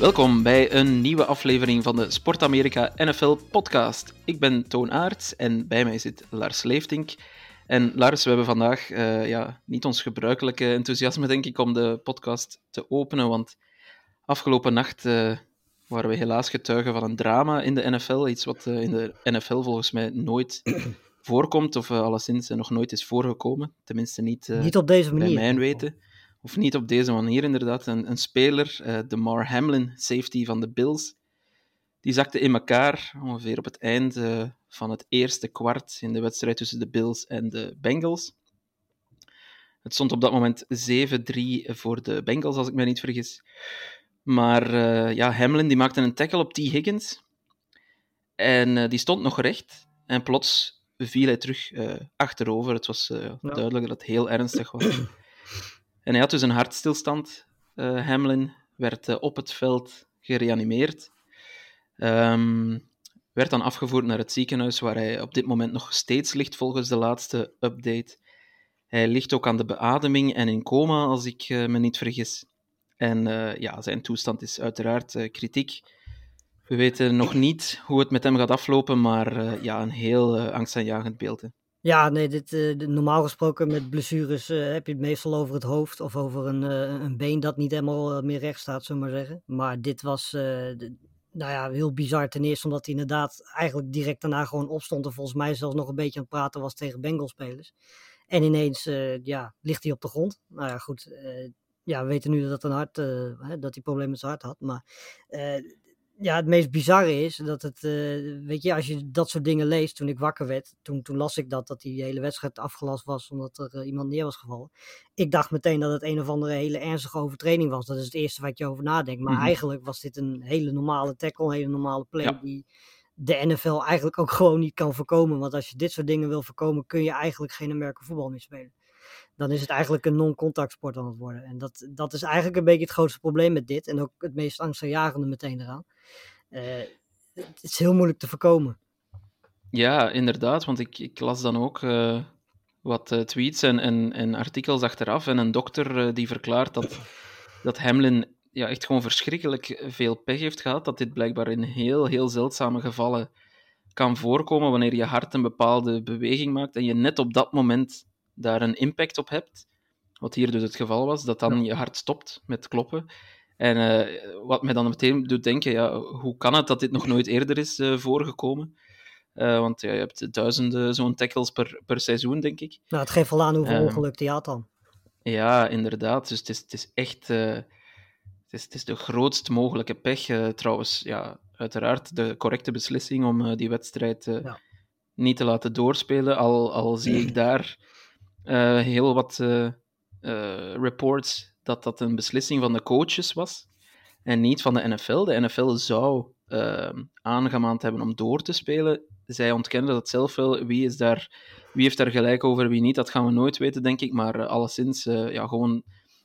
Welkom bij een nieuwe aflevering van de Sport Amerika NFL podcast. Ik ben Toon Aerts en bij mij zit Lars Leeftink. En Lars, we hebben vandaag eh, ja, niet ons gebruikelijke enthousiasme, denk ik, om de podcast te openen, want afgelopen nacht eh, waren we helaas getuigen van een drama in de NFL, iets wat eh, in de NFL volgens mij nooit voorkomt, of alleszins nog nooit is voorgekomen. Tenminste niet, niet op deze manier. bij mijn weten. Of niet op deze manier, inderdaad. Een, een speler, uh, de Mar Hamlin, safety van de Bills, die zakte in elkaar ongeveer op het eind uh, van het eerste kwart in de wedstrijd tussen de Bills en de Bengals. Het stond op dat moment 7-3 voor de Bengals, als ik me niet vergis. Maar uh, ja, Hamlin die maakte een tackle op T. Higgins. En uh, die stond nog recht. En plots viel hij terug uh, achterover. Het was ja. duidelijk dat het heel ernstig was. En hij had dus een hartstilstand. Uh, Hamlin werd uh, op het veld gereanimeerd. Um, werd dan afgevoerd naar het ziekenhuis, waar hij op dit moment nog steeds ligt, volgens de laatste update. Hij ligt ook aan de beademing en in coma, als ik uh, me niet vergis. En ja, zijn toestand is uiteraard kritiek. We weten nog niet hoe het met hem gaat aflopen, maar ja, een heel angstaanjagend beeld. Ja, nee, dit, uh, normaal gesproken met blessures uh, heb je het meestal over het hoofd of over een, uh, een been dat niet helemaal meer recht staat, zullen we maar zeggen. Maar dit was, nou ja, heel bizar ten eerste omdat hij inderdaad eigenlijk direct daarna gewoon opstond en volgens mij zelfs nog een beetje aan het praten was tegen Bengalspelers. En ineens, ja, ligt hij op de grond. Nou ja, goed, ja, we weten nu dat, een hart, dat hij problemen met zijn hart had, maar ja, het meest bizarre is dat het, uh, weet je, als je dat soort dingen leest, toen ik wakker werd, toen, toen las ik dat, dat die hele wedstrijd afgelast was omdat er uh, iemand neer was gevallen. Ik dacht meteen dat het een of andere hele ernstige overtreding was. Dat is het eerste wat je over nadenkt. Maar mm-hmm. eigenlijk was dit een hele normale tackle, een hele normale play ja. die de NFL eigenlijk ook gewoon niet kan voorkomen. Want als je dit soort dingen wil voorkomen, kun je eigenlijk geen Amerika voetbal meer spelen. Dan is het eigenlijk een non-contact sport aan het worden. En dat, dat is eigenlijk een beetje het grootste probleem met dit. En ook het meest angstaanjagende meteen eraan. Uh, het is heel moeilijk te voorkomen. Ja, inderdaad. Want ik, ik las dan ook uh, wat uh, tweets en, en, en, artikels achteraf. En een dokter die verklaart dat, dat Hamlin ja, echt gewoon verschrikkelijk veel pech heeft gehad. Dat dit blijkbaar in heel, heel zeldzame gevallen kan voorkomen wanneer je hart een bepaalde beweging maakt en je net op dat moment daar een impact op hebt. Wat hier dus het geval was, dat dan je hart stopt met kloppen. En uh, wat mij dan meteen doet denken, ja, hoe kan het dat dit nog nooit eerder is uh, voorgekomen? Uh, want ja, je hebt duizenden zo'n tackles per, per seizoen, denk ik. Nou, het geeft wel aan hoeveel ongeluk die had dan. Ja, inderdaad. Dus het is, het is echt... het, is, het is de grootst mogelijke pech. trouwens, ja, uiteraard de correcte beslissing om die wedstrijd ja. niet te laten doorspelen. Al, al zie ik daar heel wat reports dat dat een beslissing van de coaches was en niet van de NFL. De NFL zou uh, aangemaand hebben om door te spelen. Zij ontkenden dat zelf wel. Wie, is daar, wie heeft daar gelijk over, wie niet, dat gaan we nooit weten, denk ik. Maar uh, alleszins, uh, ja, gewoon,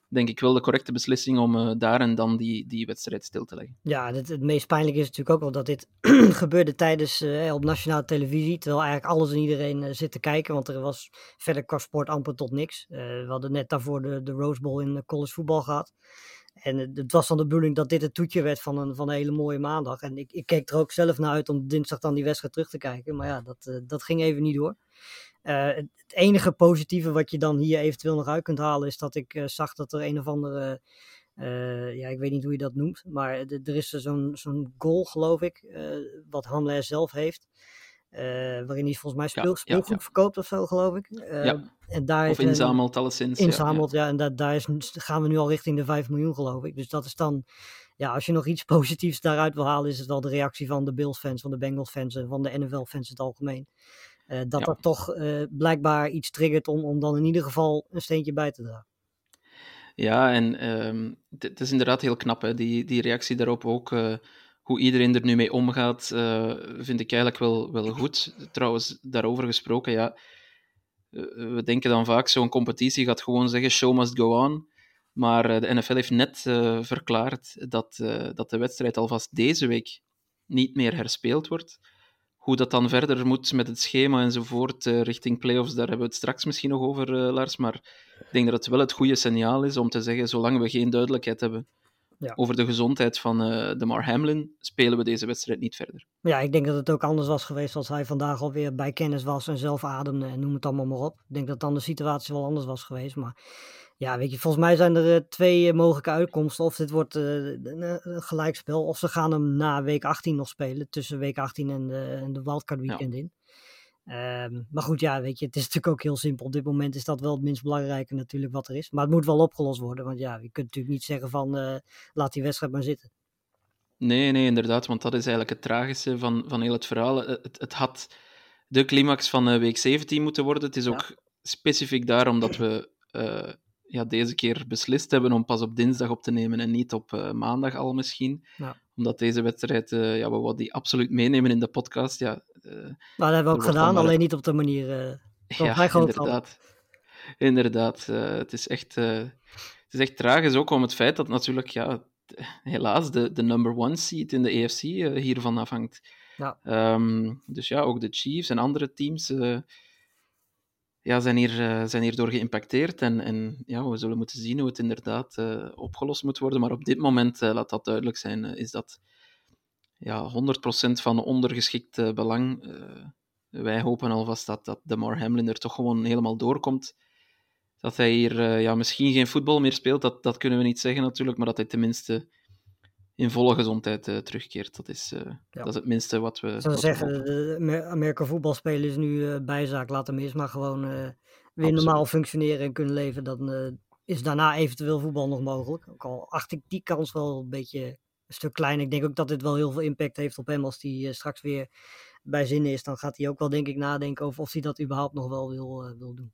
denk ik wel de correcte beslissing om uh, daar en dan die, die wedstrijd stil te leggen. Ja, het, het meest pijnlijke is natuurlijk ook wel dat dit gebeurde tijdens uh, op nationale televisie, terwijl eigenlijk alles en iedereen uh, zit te kijken, want er was verder qua amper tot niks. We hadden net daarvoor de, de Rose Bowl in college voetbal gehad. En het was dan de bedoeling dat dit het toetje werd van een, van een hele mooie maandag. En ik, ik keek er ook zelf naar uit om dinsdag dan die wedstrijd terug te kijken. Maar ja, dat, dat ging even niet door. Uh, het enige positieve wat je dan hier eventueel nog uit kunt halen is dat ik uh, zag dat er een of andere, uh, ja ik weet niet hoe je dat noemt, maar er is zo'n zo'n goal geloof ik, wat Hamler zelf heeft. waarin hij volgens mij speel, speelgoed ja, ja. verkoopt of zo, geloof ik. en daar of inzamelt, alleszins. Inzamelt, ja. En daar, daar is, gaan we nu al richting de 5 miljoen, geloof ik. Dus dat is dan, ja, als je nog iets positiefs daaruit wil halen, is het wel de reactie van de Bills-fans, van de Bengals-fans en van de NFL-fans in het algemeen. Eh, dat Ja. dat toch eh, blijkbaar iets triggert om, om dan in ieder geval een steentje bij te dragen. Ja, en ehm, het is inderdaad heel knap, hè? Die, die reactie daarop ook. eh, hoe iedereen er nu mee omgaat, vind ik eigenlijk wel, wel goed. Trouwens, daarover gesproken, ja. we denken dan vaak, zo'n competitie gaat gewoon zeggen, show must go on. Maar de NFL heeft net verklaard dat, dat de wedstrijd alvast deze week niet meer herspeeld wordt. Hoe dat dan verder moet met het schema enzovoort eh, richting playoffs, daar hebben we het straks misschien nog over, eh, Lars. Maar ik denk dat het wel het goede signaal is om te zeggen, zolang we geen duidelijkheid hebben Ja. over de gezondheid van eh de Mar Hamlin, spelen we deze wedstrijd niet verder. Ja, ik denk dat het ook anders was geweest als hij vandaag alweer bij kennis was en zelf ademde en noem het allemaal maar op. Ik denk dat dan de situatie wel anders was geweest. Maar ja, weet je, volgens mij zijn er eh, twee eh, mogelijke uitkomsten. Of dit wordt eh, een, gelijkspel, of ze gaan hem na week 18 nog spelen, tussen week 18 en de, en de wildcard Ja. weekend in. Ehm, maar goed, ja, weet je, het is natuurlijk ook heel simpel. Op dit moment is dat wel het minst belangrijke natuurlijk wat er is. Maar het moet wel opgelost worden, want ja, je kunt natuurlijk niet zeggen van laat die wedstrijd maar zitten. Nee, nee, inderdaad, want dat is eigenlijk het tragische van, van heel het verhaal. Het, het had de climax van week 17 moeten worden. Het is ook specifiek daarom dat we ja, deze keer beslist hebben om pas op dinsdag op te nemen en niet op eh, maandag al misschien. Ja. Omdat deze wedstrijd, eh, ja, we wilden die absoluut meenemen in de podcast. Ja, Nou, dat hebben we ook gedaan, maar- alleen niet op de manier. Zoals ja inderdaad. Inderdaad, eh, het, is echt, het is echt tragisch ook om het feit dat natuurlijk, ja, helaas de, de number one seed in de AFC eh, hiervan afhangt. Ja. Ehm, dus ja, ook de Chiefs en andere teams ja, zijn, hier, eh, zijn hierdoor geïmpacteerd. En, en ja, we zullen moeten zien hoe het inderdaad eh, opgelost moet worden. Maar op dit moment, eh, laat dat duidelijk zijn, is dat ja, 100% van ondergeschikt belang. wij hopen alvast dat, dat de Mar Hamlin er toch gewoon helemaal doorkomt. Dat hij hier ja, misschien geen voetbal meer speelt, dat, dat kunnen we niet zeggen natuurlijk, maar dat hij tenminste in volle gezondheid eh, terugkeert. Dat is, eh, dat is het minste wat we, Ik zou zeggen, de Amer- Amerika voetbalspelen is nu eh, bijzaak, laat hem eerst maar gewoon eh, weer Absoluut. normaal functioneren en kunnen leven. Dan eh, is daarna eventueel voetbal nog mogelijk. Ook al acht ik die kans wel een beetje een stuk klein. Ik denk ook dat dit wel heel veel impact heeft op hem als hij straks weer bij zin is. Dan gaat hij ook wel denk ik nadenken over of hij dat überhaupt nog wel wil, eh, wil doen.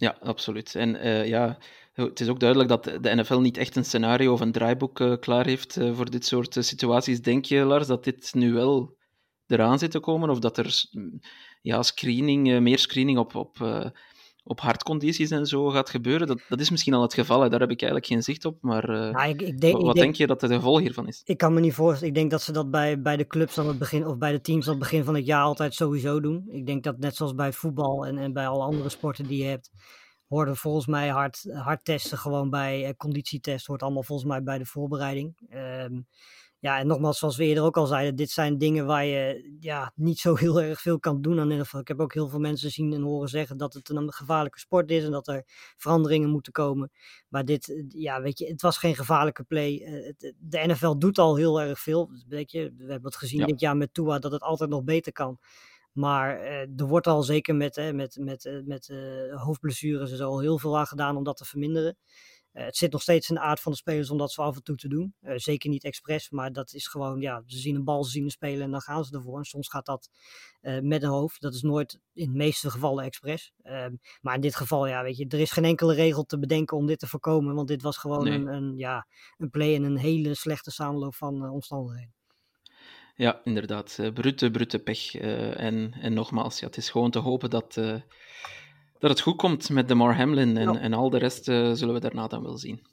Ja, absoluut. En eh, ja, het is ook duidelijk dat de NFL niet echt een scenario of een draaiboek eh, klaar heeft eh, voor dit soort situaties. Denk je, Lars, dat dit nu wel eraan zit te komen? Of dat er ja, screening, meer screening op, op, op hartcondities en zo gaat gebeuren? Dat, dat is misschien al het geval, hè. daar heb ik eigenlijk geen zicht op. Maar eh, Nou, ik, ik denk, wat denk, denk je dat het gevolg hiervan is? Ik kan me niet voorstellen. Ik denk dat ze dat bij, bij de clubs aan het begin, of bij de teams aan het begin van het jaar altijd sowieso doen. Ik denk dat net zoals bij voetbal en, en bij alle andere sporten die je hebt, hoorden volgens mij hard, hardtesten gewoon bij eh, conditietest, hoort allemaal volgens mij bij de voorbereiding. Ehm, ja, en nogmaals, zoals we eerder ook al zeiden, dit zijn dingen waar je ja, niet zo heel erg veel kan doen aan NFL. Ik heb ook heel veel mensen zien en horen zeggen dat het een gevaarlijke sport is en dat er veranderingen moeten komen. Maar dit, ja, weet je, het was geen gevaarlijke play. Eh, de NFL doet al heel erg veel. Weet je, we hebben het gezien Ja. dit jaar met Tua dat het altijd nog beter kan. Maar eh, er wordt al zeker met, met, met, eh, met eh, hoofdblessures en zo al heel veel aan gedaan om dat te verminderen. Eh, het zit nog steeds in de aard van de spelers om dat zo af en toe te doen. Eh, zeker niet expres, maar dat is gewoon, ja, ze zien een bal, ze zien een speler en dan gaan ze ervoor. En soms gaat dat eh, met een hoofd. Dat is nooit in de meeste gevallen expres. Ehm, maar in dit geval, ja, weet je, er is geen enkele regel te bedenken om dit te voorkomen. Want dit was gewoon Nee. een, een, ja, een play en een hele slechte samenloop van omstandigheden. Ja, inderdaad. brute, brute pech. en, en nogmaals, ja, het is gewoon te hopen dat, dat het goed komt met de Mar Hamlin. En, Ja. en al de rest eh, zullen we daarna dan wel zien.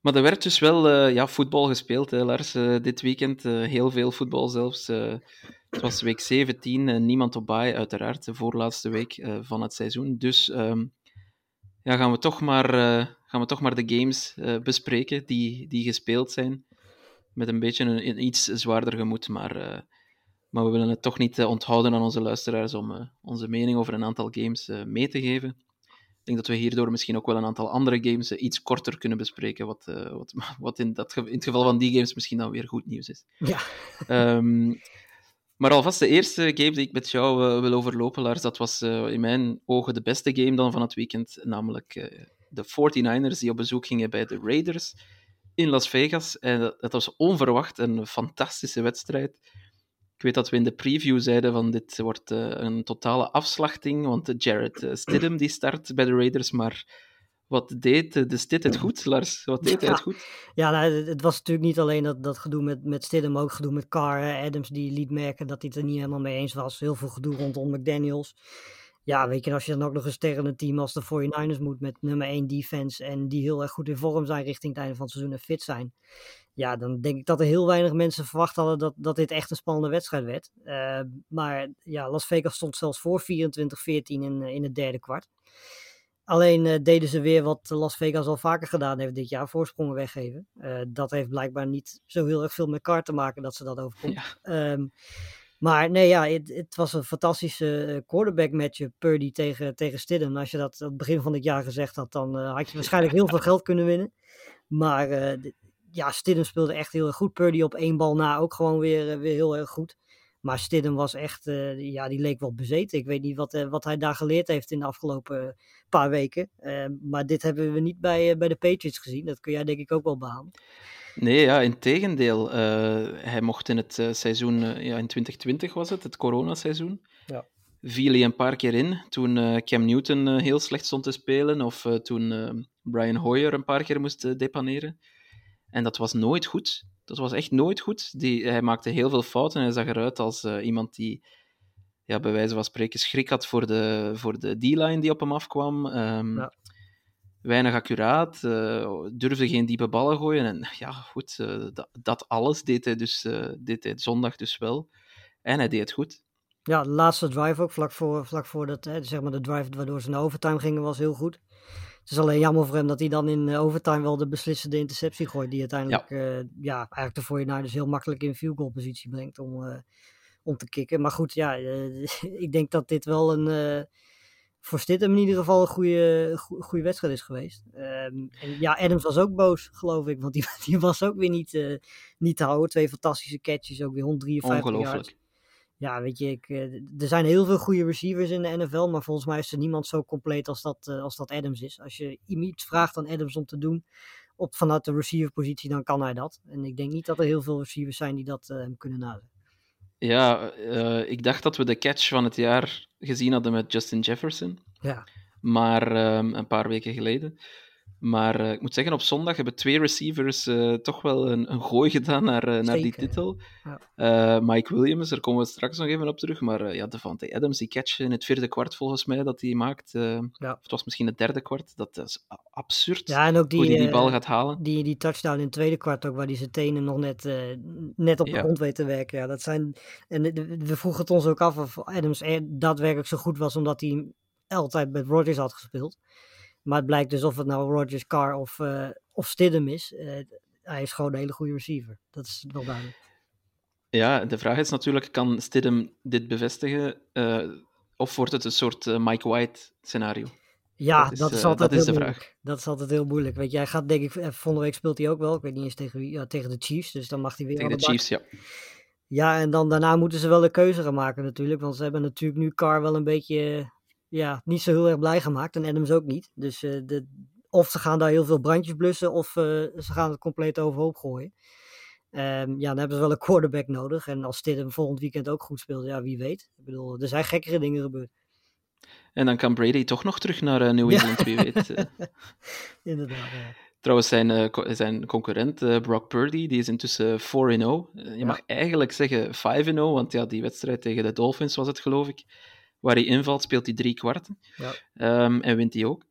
Maar er werd dus wel eh, ja, voetbal gespeeld, hè, Lars, eh, dit weekend. heel veel voetbal zelfs. het was week 17, en niemand op baai, uiteraard, de voorlaatste week van het seizoen. Dus ehm, ja, gaan, we toch maar, gaan we toch maar de games bespreken die, die gespeeld zijn met een beetje een, een iets zwaarder gemoed, maar, maar we willen het toch niet eh, onthouden aan onze luisteraars om eh, onze mening over een aantal games eh, mee te geven. Ik denk dat we hierdoor misschien ook wel een aantal andere games iets korter kunnen bespreken, wat, wat, wat in, dat, in het geval van die games misschien dan weer goed nieuws is. Ja. Ehm, maar alvast de eerste game die ik met jou wil overlopen, Lars, dat was in mijn ogen de beste game dan van het weekend, namelijk de 49ers die op bezoek gingen bij de Raiders in Las Vegas. En dat, dat was onverwacht een fantastische wedstrijd. Ik weet dat we in de preview zeiden van dit wordt uh, een totale afslachting, want Jared uh, Stidham die start bij de Raiders, maar wat deed de Stid het goed, Lars? Wat deed hij het goed? Ja, nou, het was natuurlijk niet alleen dat, dat gedoe met, met Stidham, ook gedoe met Carr. Adams die liet merken dat hij het er niet helemaal mee eens was. Heel veel gedoe rondom McDaniels. Ja, weet je, als je dan ook nog eens tegen een team als de 49ers moet met nummer 1 defense en die heel erg goed in vorm zijn richting het einde van het seizoen en fit zijn. Ja, dan denk ik dat er heel weinig mensen verwacht hadden dat, dat dit echt een spannende wedstrijd werd. Uh, maar ja, Las Vegas stond zelfs voor 24-14 in, in het derde kwart. Alleen uh, deden ze weer wat Las Vegas al vaker gedaan heeft dit jaar, voorsprongen weggeven. Uh, dat heeft blijkbaar niet zo heel erg veel met Carr te maken dat ze dat overkomt. Ja. Um, maar nee, ja, het, het, was een fantastische eh, quarterback matchup, Purdy tegen, tegen Stidham. Als je dat aan het begin van het jaar gezegd had, dan uh, had je waarschijnlijk heel veel geld kunnen winnen. Maar uh, ja, Stidham speelde echt heel erg goed. Purdy op één bal na ook gewoon weer, weer heel erg goed. Maar Stidham was echt, ja, die leek wel bezeten. Ik weet niet wat, wat hij daar geleerd heeft in de afgelopen paar weken. maar dit hebben we niet bij, bij de Patriots gezien. Dat kun jij denk ik ook wel behamen. Nee, ja, in tegendeel. Uh, hij mocht in het uh, seizoen, uh, ja, in 2020 was het, het coronaseizoen. Ja. Viel hij een paar keer in toen Cam Newton heel slecht stond te spelen of toen Brian Hoyer een paar keer moest depaneren. En dat was nooit goed. Dat was echt nooit goed. Die, hij maakte heel veel fouten en hij zag eruit als iemand die ja, bij wijze van spreken schrik had voor de, voor de D-line die op hem afkwam. Um, ja weinig accuraat, uh, durfde geen diepe ballen gooien. En ja, goed, uh, dat, dat, alles deed hij, dus, uh, deed hij zondag dus wel. En hij deed het goed. Ja, de laatste drive ook, vlak voor, vlak voor dat, hè, zeg maar de drive waardoor ze naar overtime gingen, was heel goed. Het is alleen jammer voor hem dat hij dan in overtime wel de beslissende interceptie gooit, die uiteindelijk, ja, ja eigenlijk de naar dus heel makkelijk in field goal positie brengt om, om te kicken. Maar goed, ja, ik denk dat dit wel een voor Stidham in ieder geval een goede, goede wedstrijd is geweest. Um, en ja, Adams was ook boos, geloof ik. Want die, die was ook weer niet, uh, niet te houden. Twee fantastische catches, ook weer 153 Ongelooflijk. Yards. Ja, weet je, ik, uh, er zijn heel veel goede receivers in de NFL. Maar volgens mij is er niemand zo compleet als dat, uh, als dat Adams is. Als je iets vraagt aan Adams om te doen op, vanuit de receiverpositie, dan kan hij dat. En ik denk niet dat er heel veel receivers zijn die dat hem kunnen nadoen. Ja, uh, ik dacht dat we de catch van het jaar gezien hadden met Justin Jefferson. Ja. Maar um, een paar weken geleden. Maar uh, ik moet zeggen, op zondag hebben twee receivers uh, toch wel een, een gooi gedaan naar, uh, naar die titel. Ja. Mike Williams, daar komen we straks nog even op terug. Maar ja, Devante Adams, die catch in het vierde kwart volgens mij dat hij maakt. Ja. Of het was misschien het derde kwart. Dat is absurd ja, en ook die, hoe hij die bal gaat halen. Die, die touchdown in het tweede kwart ook, waar hij zijn tenen nog net, net op de grond weet te werken. Ja, dat zijn, en we vroegen het ons ook af of Adams daadwerkelijk zo goed was, omdat hij altijd met Rodgers had gespeeld. Maar het blijkt dus of het nou Rogers, Carr of, uh, of Stidham is. Uh, hij is gewoon een hele goede receiver. Dat is wel duidelijk. Ja, de vraag is natuurlijk, kan Stidham dit bevestigen? Uh, of wordt het een soort Mike White scenario? Ja, dat is, dat is altijd dat heel is de moeilijk. vraag. Dat is altijd heel moeilijk. Weet je, hij gaat denk ik, volgende week speelt hij ook wel. Ik weet niet eens tegen wie, ja, tegen de Chiefs. Dus dan mag hij weer Tegen de, de Chiefs, ja. Ja, en dan daarna moeten ze wel een keuze gaan maken natuurlijk. Want ze hebben natuurlijk nu Carr wel een beetje ja, niet zo heel erg blij gemaakt. En Adams ook niet. Dus uh, de, of ze gaan daar heel veel brandjes blussen, of uh, ze gaan het compleet overhoop gooien. Um, ja, dan hebben ze wel een quarterback nodig. En als Stidham volgend weekend ook goed speelt, ja, wie weet. Ik bedoel, er zijn gekkere dingen gebeurd. En dan kan Brady toch nog terug naar uh, New England, ja. wie weet. Inderdaad, ja. Trouwens, zijn, uh, zijn concurrent uh, Brock Purdy, die is intussen 4-0. je ja. mag eigenlijk zeggen 5-0, want ja, die wedstrijd tegen de Dolphins was het, geloof ik waar hij invalt, speelt hij drie kwarten. Ja. Um, en wint hij ook.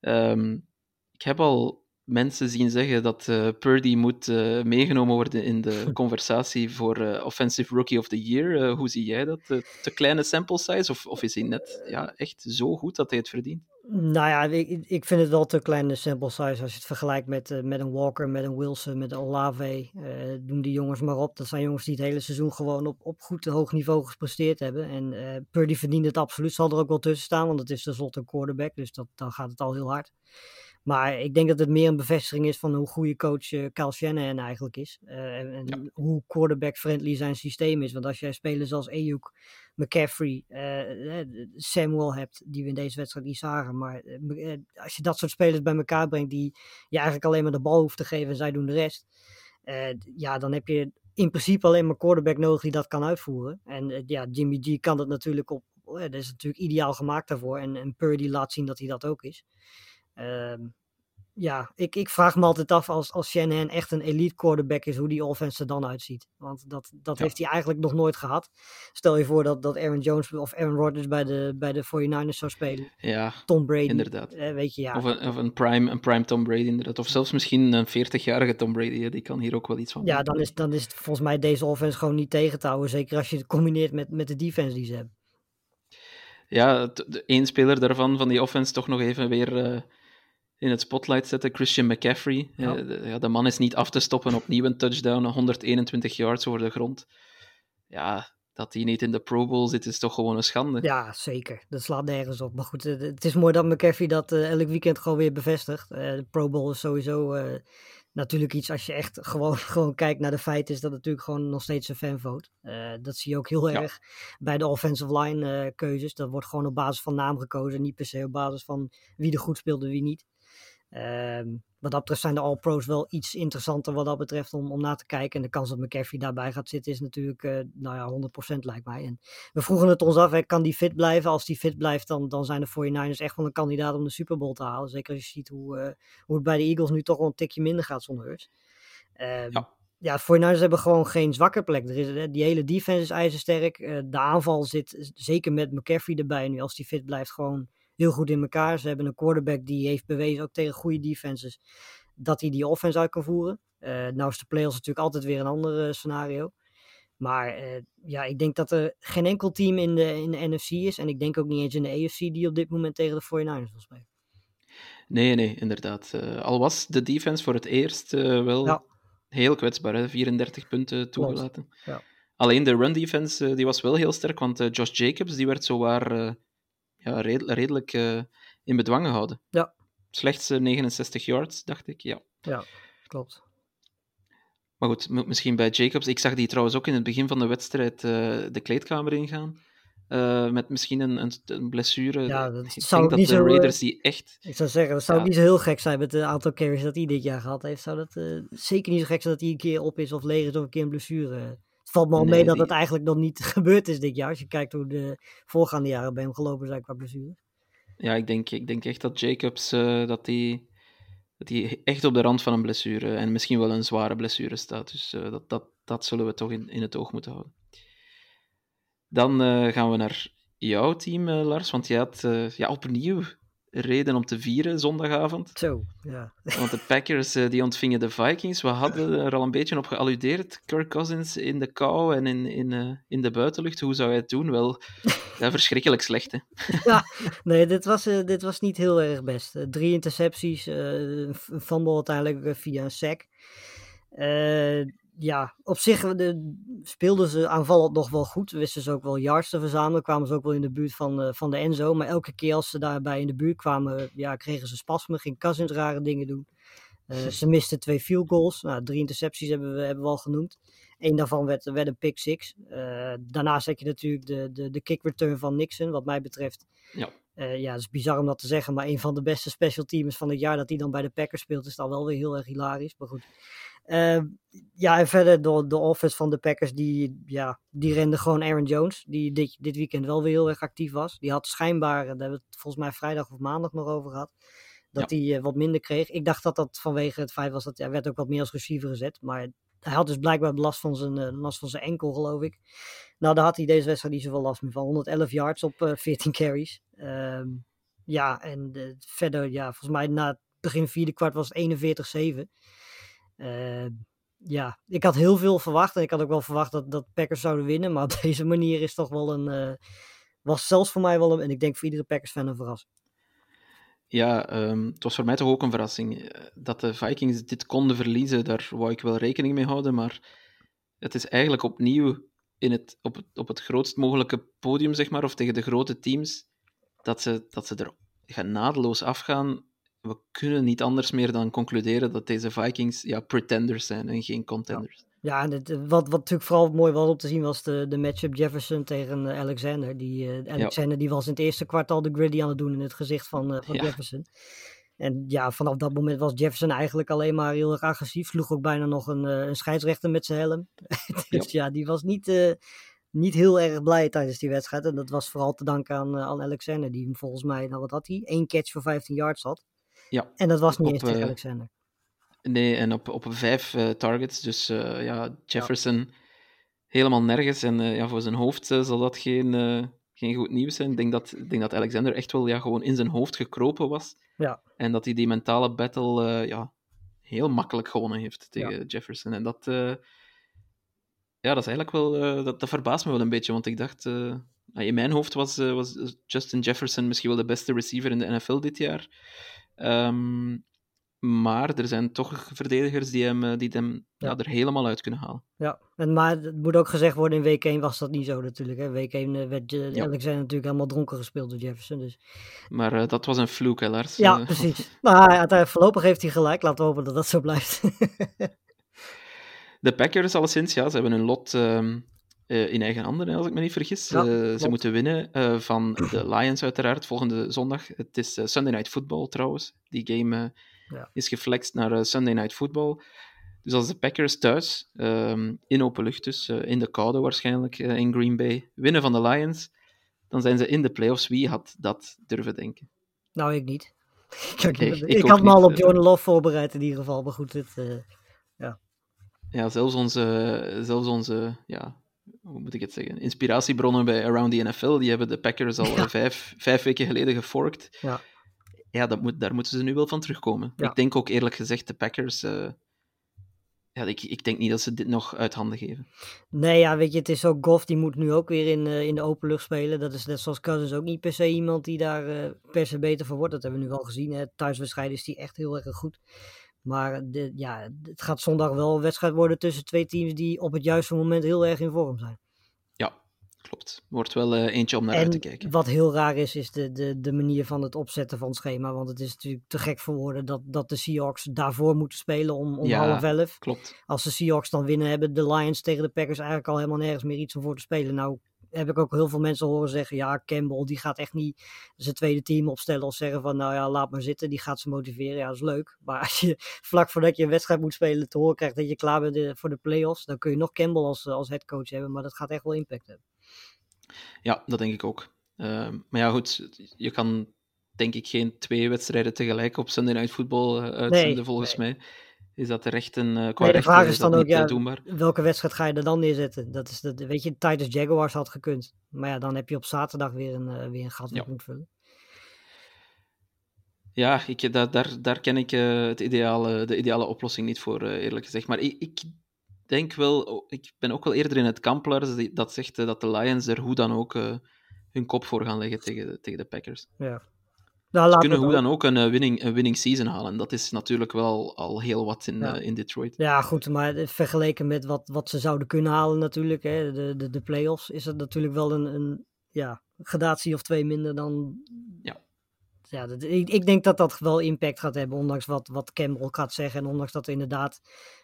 Um, ik heb al mensen zien zeggen dat uh, Purdy moet uh, meegenomen worden in de conversatie voor uh, Offensive Rookie of the Year. hoe zie jij dat? te kleine sample size? Of, of is hij net ja, echt zo goed dat hij het verdient? Nou ja, ik, ik vind het wel te kleine sample size als je het vergelijkt met, met een Walker, met een Wilson, met een Olave. doen die jongens maar op. Dat zijn jongens die het hele seizoen gewoon op, op goed hoog niveau gepresteerd hebben. En Purdy verdient het absoluut. Zal er ook wel tussen staan, want het is tenslotte een quarterback. Dus dat, dan gaat het al heel hard. Maar ik denk dat het meer een bevestiging is van hoe goede coach uh, Kyle Shanahan eigenlijk is. Uh, en, ja. hoe quarterback-friendly zijn systeem is. Want als jij spelers als Ayuk, McCaffrey, uh, Samuel hebt, die we in deze wedstrijd niet zagen. Maar als je dat soort spelers bij elkaar brengt, die je eigenlijk alleen maar de bal hoeft te geven en zij doen de rest. ja, dan heb je in principe alleen maar quarterback nodig die dat kan uitvoeren. En eh, ja, Jimmy G kan dat natuurlijk op. eh, dat is natuurlijk ideaal gemaakt daarvoor. En, en Purdy laat zien dat hij dat ook is. Ehm, ja, ik, ik vraag me altijd af als, als Shanahan echt een elite quarterback is, hoe die offense er dan uitziet. Want dat, dat Ja. heeft hij eigenlijk nog nooit gehad. Stel je voor dat, dat Aaron Jones of Aaron Rodgers bij de, bij de 49ers zou spelen. Ja, Tom Brady. inderdaad. eh, weet je, ja. Of, een, of een, prime, een prime Tom Brady, inderdaad. Of zelfs misschien een 40-jarige Tom Brady, die kan hier ook wel iets van Ja, dan is, dan is het volgens mij deze offense gewoon niet tegen te houden. Zeker als je het combineert met, met de defense die ze hebben. Ja, één speler daarvan, van die offense, toch nog even weer eh, in het spotlight zetten. Christian McCaffrey. Ja. Eh, de, ja, de man is niet af te stoppen. Opnieuw een touchdown, 121 yards over de grond. Ja, dat hij niet in de Pro Bowl zit, is toch gewoon een schande. Ja, zeker. Dat slaat nergens op. Maar goed, het is mooi dat McAfee dat eh, elk weekend gewoon weer bevestigt. Eh, de Pro Bowl is sowieso natuurlijk iets, als je echt gewoon, gewoon kijkt naar de feiten, is dat natuurlijk gewoon nog steeds een fanvote. Dat zie je ook heel Ja. erg bij de offensive line keuzes. Dat wordt gewoon op basis van naam gekozen, niet per se op basis van wie er goed speelt en wie niet. Ehm, wat dat betreft zijn de All-Pro's wel iets interessanter wat dat betreft om, om na te kijken. En de kans dat McCaffrey daarbij gaat zitten is natuurlijk, eh, nou ja, 100% lijkt mij. En we vroegen het ons af, hè, kan die fit blijven? Als die fit blijft, dan, dan zijn de 49ers echt wel een kandidaat om de Super Bowl te halen. Zeker als je ziet hoe, eh, hoe het bij de Eagles nu toch wel een tikje minder gaat zonder Hurts. Ehm, Ja. ja, de 49ers hebben gewoon geen zwakke plek. Er is, eh, die hele defense is ijzersterk. De aanval zit, zeker met McCaffrey erbij nu, als die fit blijft, gewoon heel goed in elkaar. Ze hebben een quarterback die heeft bewezen, ook tegen goede defenses, dat hij die offense uit kan voeren. Eh, nou is de playoffs natuurlijk altijd weer een ander eh, scenario. Maar eh, ja, ik denk dat er geen enkel team in de, in de NFC is. En ik denk ook niet eens in de AFC die op dit moment tegen de 49ers wil spelen. Nee, nee, inderdaad. Al was de defense voor het eerst wel Ja. heel kwetsbaar, hè? 34 punten toegelaten. Ja. Alleen de run defense die was wel heel sterk, want Josh Jacobs die werd zowaar ja, red- redelijk eh, in bedwang gehouden. Ja. Slechts eh, 69 yards, dacht ik. Ja. Ja, klopt. Maar goed, misschien bij Jacobs. Ik zag die trouwens ook in het begin van de wedstrijd eh, de kleedkamer ingaan. eh, met misschien een, een, een blessure. Ja, dat ik zou denk dat niet de zo, Raiders die echt. Ik zou zeggen, dat zou Ja. niet zo heel gek zijn met het aantal carries dat hij dit jaar gehad heeft. Zou dat zeker niet zo gek zijn dat hij een keer op is of leeg is of een keer een blessure. Het valt me al Nee, mee dat die- het eigenlijk nog niet gebeurd is dit jaar. Als je kijkt hoe de voorgaande jaren bij hem gelopen zijn qua blessure. Ja, ik denk, ik denk echt dat Jacobs eh, dat die, dat die echt op de rand van een blessure en misschien wel een zware blessure staat. Dus eh, dat, dat, dat zullen we toch in, in het oog moeten houden. Dan eh, gaan we naar jouw team, Lars, want je had ja, opnieuw reden om te vieren zondagavond. Zo, ja. Want de Packers eh, die ontvingen de Vikings. We hadden er al een beetje op gealludeerd. Kirk Cousins in de kou en in, in, eh, in de buitenlucht. Hoe zou hij het doen? Wel, ja, verschrikkelijk slecht. Hè? Nee, dit was, eh, dit was niet heel erg best. Drie intercepties, een fumble uiteindelijk via een sack. Ja, op zich de, speelden ze aanvallend nog wel goed. Wisten ze ook wel yards te verzamelen. Kwamen ze ook wel in de buurt van, eh, van de Enzo. Maar elke keer als ze daarbij in de buurt kwamen, ja, kregen ze spasmen. Ging Cousins rare dingen doen. Eh, ze misten twee field goals. Nou, drie intercepties hebben we, hebben we al genoemd. Eén daarvan werd, werd een pick six. Eh, daarnaast heb je natuurlijk de, de, de kick return van Nixon. Wat mij betreft Ja. ja, het is bizar om dat te zeggen, maar een van de beste special teams van het jaar dat hij dan bij de Packers speelt, is dan wel weer heel erg hilarisch. Maar goed. Eh, ja, en verder de, de offense van de Packers, die, ja, die rende gewoon Aaron Jones, die dit, dit weekend wel weer heel erg actief was. Die had schijnbaar, daar hebben we het volgens mij vrijdag of maandag nog over gehad, dat hij eh, wat minder kreeg. Ik dacht dat dat vanwege het feit was dat hij werd ook wat meer als receiver gezet, maar hij had dus blijkbaar last van zijn, eh, last van zijn enkel, geloof ik. Nou, daar had hij deze wedstrijd niet zoveel last meer van. 111 yards op eh 14 carries. Ehm, ja, en eh, verder, ja, volgens mij na het begin vierde kwart was het 41-7. Ehm, ja, ik had heel veel verwacht. En ik had ook wel verwacht dat, dat Packers zouden winnen. Maar op deze manier is toch wel een... eh, was zelfs voor mij wel een... En ik denk voor iedere Packers-fan een verrassing. Ja, ehm, het was voor mij toch ook een verrassing. Eh, Dat de Vikings dit konden verliezen, daar wou ik wel rekening mee houden. Maar het is eigenlijk opnieuw in het, op, het, op het grootst mogelijke podium, zeg maar, of tegen de grote teams, dat ze, dat ze er genadeloos afgaan. We kunnen niet anders meer dan concluderen dat deze Vikings ja, pretenders zijn en geen contenders. Ja, en het, eh, wat, wat natuurlijk vooral mooi was om te zien was de, de matchup Jefferson tegen eh, Alexander. Die, eh, Alexander die was in het eerste kwart al de griddy aan het doen in het gezicht van, van Ja. Jefferson. En ja, vanaf dat moment was Jefferson eigenlijk alleen maar heel erg agressief. Sloeg ook bijna nog een, een scheidsrechter met zijn helm. dus ja. die was niet, niet heel erg blij tijdens die wedstrijd. En dat was vooral te danken aan, aan Alexander, die volgens mij, nou wat had hij? Eén catch voor 15 yards had. Ja. En dat was niet Op, eens tegen eh, Alexander. Nee, en op, op vijf eh, targets. Dus eh, ja, Jefferson helemaal nergens. En ja, voor zijn hoofd zal dat geen, geen goed nieuws zijn. Ik denk dat, ik denk dat Alexander echt wel ja, gewoon in zijn hoofd gekropen was. Ja. En dat hij die mentale battle ja, heel makkelijk gewonnen heeft tegen Jefferson. En dat, ja, dat is eigenlijk wel... dat, dat verbaast me wel een beetje, want ik dacht... eh, in mijn hoofd was, was Justin Jefferson misschien wel de beste receiver in de NFL dit jaar. Ehm, maar er zijn toch verdedigers die hem, eh, die hem ja. Ja. er helemaal uit kunnen halen. Ja, en, maar het moet ook gezegd worden, in week 1 was dat niet zo natuurlijk. Hè. Week 1 eh, werd eh, Ja. Alexander natuurlijk helemaal dronken gespeeld door Jefferson. Dus. Maar dat was een hè, Lars? Ja, precies. Maar voorlopig heeft hij gelijk. Laten we hopen dat dat zo blijft. De Packers, alleszins, ja, ze hebben hun lot ehm, eh, in eigen handen, als ik me niet vergis. Ja, Eh, ze moeten winnen eh, van de Lions, uiteraard, volgende zondag. Het is Sunday Night Football, trouwens. Die game Ja. is geflext naar Sunday Night Football. Dus als de Packers thuis, ehm, in open lucht dus, in de koude waarschijnlijk, in Green Bay, winnen van de Lions, dan zijn ze in de playoffs. Wie had dat durven denken? nou, ik niet. Ik, Nee, ik, ik ook had me al op. Jordan Love voorbereid in ieder geval. Maar goed, het, eh, Ja, zelfs onze, zelfs onze ja, hoe moet ik het zeggen, inspiratiebronnen bij Around the NFL, die hebben de Packers al Ja. eh, vijf, vijf weken geleden geforkt. Ja. Ja, dat moet, daar moeten ze nu wel van terugkomen. Ja. Ik denk ook eerlijk gezegd, de Packers, eh, ja, ik, ik denk niet dat ze dit nog uit handen geven. Nee, ja, weet je, het is ook Goff, die moet nu ook weer in, eh, in de open lucht spelen. Dat is net zoals Cousins ook niet per se iemand die daar per se beter voor wordt. Dat hebben we nu wel gezien. Hè. Thuiswedstrijden is die echt heel erg goed. Maar ja, het gaat zondag wel een wedstrijd worden tussen twee teams die op het juiste moment heel erg in vorm zijn. Ja, klopt. Wordt wel eh, eentje om naar uit te En kijken. wat heel raar is, is de, de, de manier van het opzetten van het schema. Want het is natuurlijk te gek voor woorden dat, dat de Seahawks daarvoor moeten spelen om, om Ja. half elf. Klopt. Als de Seahawks dan winnen, hebben de Lions tegen de Packers eigenlijk al helemaal nergens meer iets om voor te spelen. Nou heb ik ook heel veel mensen horen zeggen, ja, Campbell die gaat echt niet zijn tweede team opstellen of zeggen van, nou ja, laat maar zitten, die gaat ze motiveren. Ja, dat is leuk. Maar als je vlak voordat je een wedstrijd moet spelen te horen krijgt dat je klaar bent eh, voor de playoffs, dan kun je nog Campbell als, eh, als headcoach hebben, maar dat gaat echt wel impact hebben. Ja, dat denk ik ook. Ehm, maar ja, goed, je kan denk ik geen twee wedstrijden tegelijk op Sunday Night Football eh, uitzenden, Nee, volgens nee. mij. Is dat de rechten, eh qua Nee, de vraag is dan ook, eh, ja, doenbaar? welke wedstrijd ga je er dan neerzetten? Dat is dat, weet je, Titans Jaguars had gekund. Maar ja, dan heb je op zaterdag weer een, eh, weer een gat Ja. moet vullen. Ja, ik, daar, daar, daar ken ik het ideale, de ideale oplossing niet voor, eerlijk gezegd. Maar ik, ik denk wel, oh, ik ben ook wel eerder in het kamp, dat zegt dat de Lions er hoe dan ook hun kop voor gaan leggen tegen, tegen de Packers. Ja. Nou, Ze laten kunnen we hoe dan ook een, eh, winning, een winning season halen. Dat is natuurlijk wel al heel wat in, Ja. eh, in Detroit. Ja, goed, maar eh, vergeleken met wat, wat ze zouden kunnen halen natuurlijk, hè, de, de, de play-offs, is het natuurlijk wel een, een ja, gradatie of twee minder dan... Ja. Ja, dat, ik, ik denk dat dat wel impact gaat hebben, ondanks wat, wat Campbell gaat zeggen. En ondanks dat er inderdaad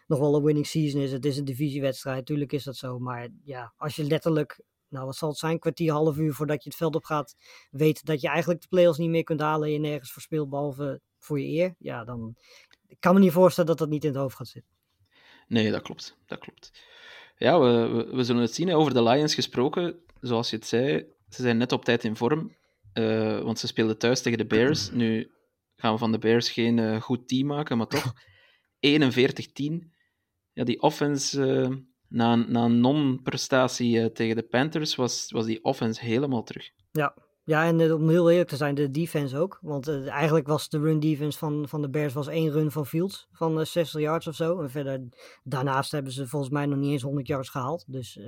nog wel een winning season is. Het is een divisiewedstrijd, natuurlijk is dat zo. Maar ja, als je letterlijk, nou wat zal het zijn, kwartier, half uur voordat je het veld op gaat, weet dat je eigenlijk de play-offs niet meer kunt halen en je nergens voor speelt, behalve voor je eer. Ja, dan... Ik kan me niet voorstellen dat dat niet in het hoofd gaat zitten. Nee, dat klopt. Dat klopt. Ja, we, we, we zullen het zien. Over de Lions gesproken, zoals je het zei, ze zijn net op tijd in vorm. eh, want ze speelden thuis tegen de Bears. Nu gaan we van de Bears geen eh, goed team maken, maar toch 41-10. Ja, die offense, eh, na, een- na een non-prestatie eh, tegen de Panthers, was, was die offense helemaal terug. Ja, en eh, om heel eerlijk te zijn, de defense ook. Want eh, eigenlijk was de run defense van, van de Bears was één run van Fields van eh, 60 yards of zo. En verder, daarnaast hebben ze volgens mij nog niet eens 100 yards gehaald. Dus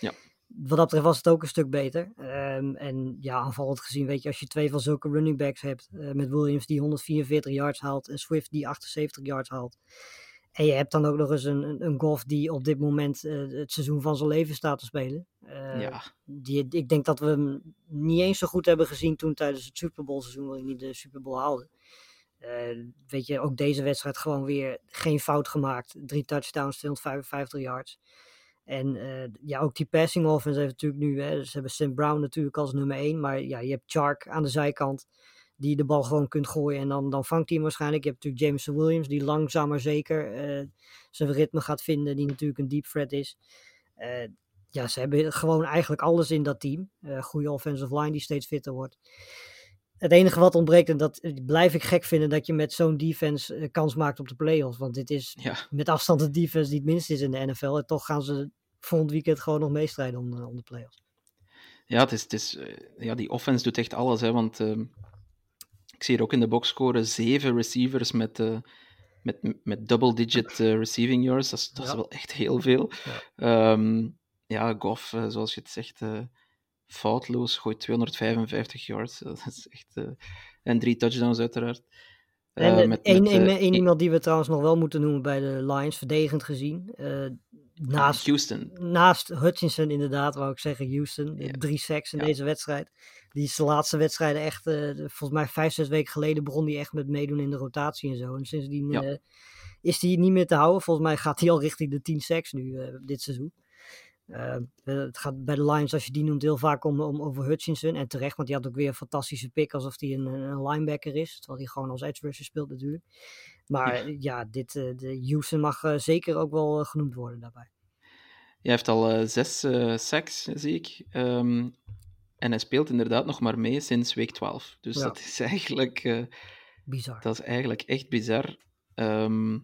Ja. wat dat betreft was het ook een stuk beter. Ehm, en ja, aanvallend gezien, weet je, als je twee van zulke running backs hebt, met Williams die 144 yards haalt en Swift die 78 yards haalt. En je hebt dan ook nog eens een, een, golf die op dit moment eh, het seizoen van zijn leven staat te spelen. Eh, ja, die, ik denk dat we hem niet eens zo goed hebben gezien toen tijdens het Super Bowl seizoen waarin hij de Super Bowl haalde. Eh, weet je, ook deze wedstrijd gewoon weer geen fout gemaakt. Drie touchdowns, 255 yards. En ja, ook die passing offense heeft natuurlijk nu, hè, ze hebben Sam Brown natuurlijk als nummer één, maar ja, je hebt Chark aan de zijkant. Die de bal gewoon kunt gooien en dan, dan vangt hij hem waarschijnlijk. Je hebt natuurlijk Jameson Williams, die langzaam maar zeker eh, zijn ritme gaat vinden, die natuurlijk een deep threat is. Eh, ja, ze hebben gewoon eigenlijk alles in dat team. Uh, goede offensive line die steeds fitter wordt. Het enige wat ontbreekt, en dat blijf ik gek vinden, dat je met zo'n defense kans maakt op de playoffs. Want dit is Ja. met afstand de defense die het minst is in de NFL. En toch gaan ze volgend weekend gewoon nog meestrijden om, de- om de playoffs. Ja, het is, het is, eh, ja, die offense doet echt alles. Hè, want ehm, ik zie hier ook in de boxscore zeven receivers met, eh, met, met double-digit eh, receiving yards. Dat is, dat is Ja. wel echt heel veel. Ja, ja Goff, eh, zoals je het zegt, eh, foutloos, gooit 255 yards. Dat is echt, en drie touchdowns uiteraard. En met- iemand die we trouwens nog wel moeten noemen bij de Lions, verdedigend gezien. Naast, Houston. naast Hutchinson inderdaad, wou ik zeggen, Houston. Drie sacks in Ja. deze wedstrijd. Die is de laatste wedstrijden echt, eh, volgens mij vijf, zes weken geleden begon hij echt met meedoen in de rotatie en zo. En sindsdien Ja. eh, is hij niet meer te houden. Volgens mij gaat hij al richting de 10 sacks nu eh, dit seizoen. Eh, eh, het gaat bij de Lions, als je die noemt, heel vaak om, om over Hutchinson. En terecht, want die had ook weer een fantastische pick alsof hij een, een linebacker is. Terwijl hij gewoon als edge rusher speelt natuurlijk. Maar ja, ja dit, eh, de Houston mag eh, zeker ook wel eh, genoemd worden daarbij. Hij heeft al eh, zes eh sacks, zie ik. Ehm, en hij speelt inderdaad nog maar mee sinds week 12. Dus Ja. dat is eigenlijk... eh, Bizar. Dat is eigenlijk echt bizar. Ehm,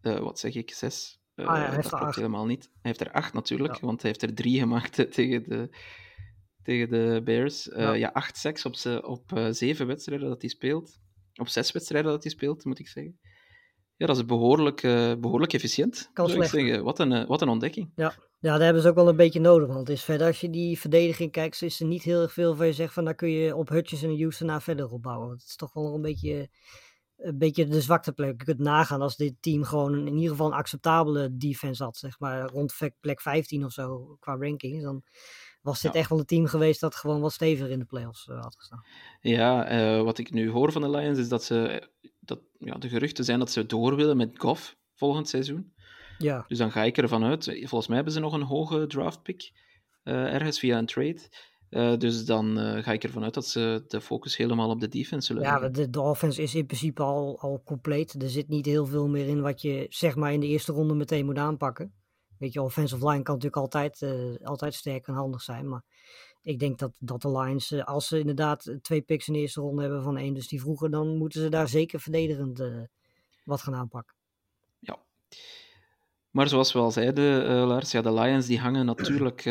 eh, wat zeg ik? Zes? Eh, Ah ja, hij heeft dat er klopt acht. helemaal niet. Hij heeft er acht natuurlijk, Ja. want hij heeft er drie gemaakt tegen, de, tegen de Bears. Eh, Ja. ja. acht seks op, ze, op eh, zeven wedstrijden dat hij speelt. Op zes wedstrijden dat hij speelt, moet ik zeggen. Ja, dat is behoorlijk, eh, behoorlijk efficiënt, Kan zou ik slecht. zeggen. Wat een, eh, wat een ontdekking. Ja, daar hebben ze ook wel een beetje nodig. Want het is verder, als je die verdediging kijkt, is er niet heel erg veel waar je zegt van daar kun je op Hutchins en Houston naar verder opbouwen. Want het is toch wel nog een beetje, een beetje de zwakte plek. Je kunt nagaan als dit team gewoon een- in ieder geval een acceptabele defense had, zeg maar rond plek 15 of zo qua rankings. Dan was dit Ja. echt wel een team geweest dat gewoon wat steviger in de playoffs eh, had gestaan. Ja, eh, wat ik nu hoor van de Lions is dat ze... Dat, ja, de geruchten zijn dat ze door willen met Goff volgend seizoen. Ja, Dus dan ga ik ervan uit. Volgens mij hebben ze nog een hoge draftpick. eh ergens via een trade. Eh, dus dan eh, ga ik ervan uit dat ze de focus helemaal op de defense zullen ja de, de offense is in principe al, al compleet. Er zit niet heel veel meer in wat je zeg maar in de eerste ronde meteen moet aanpakken. Weet je, offensive line kan natuurlijk altijd, eh, altijd sterk en handig zijn. Maar ik denk dat, dat de Lions, eh, als ze inderdaad eh, twee picks in de eerste ronde hebben van één, dus die vroeger, dan moeten ze daar zeker verdedigend wat gaan aanpakken. Ja. Maar zoals we al zeiden, Lars, ja, de Lions die hangen natuurlijk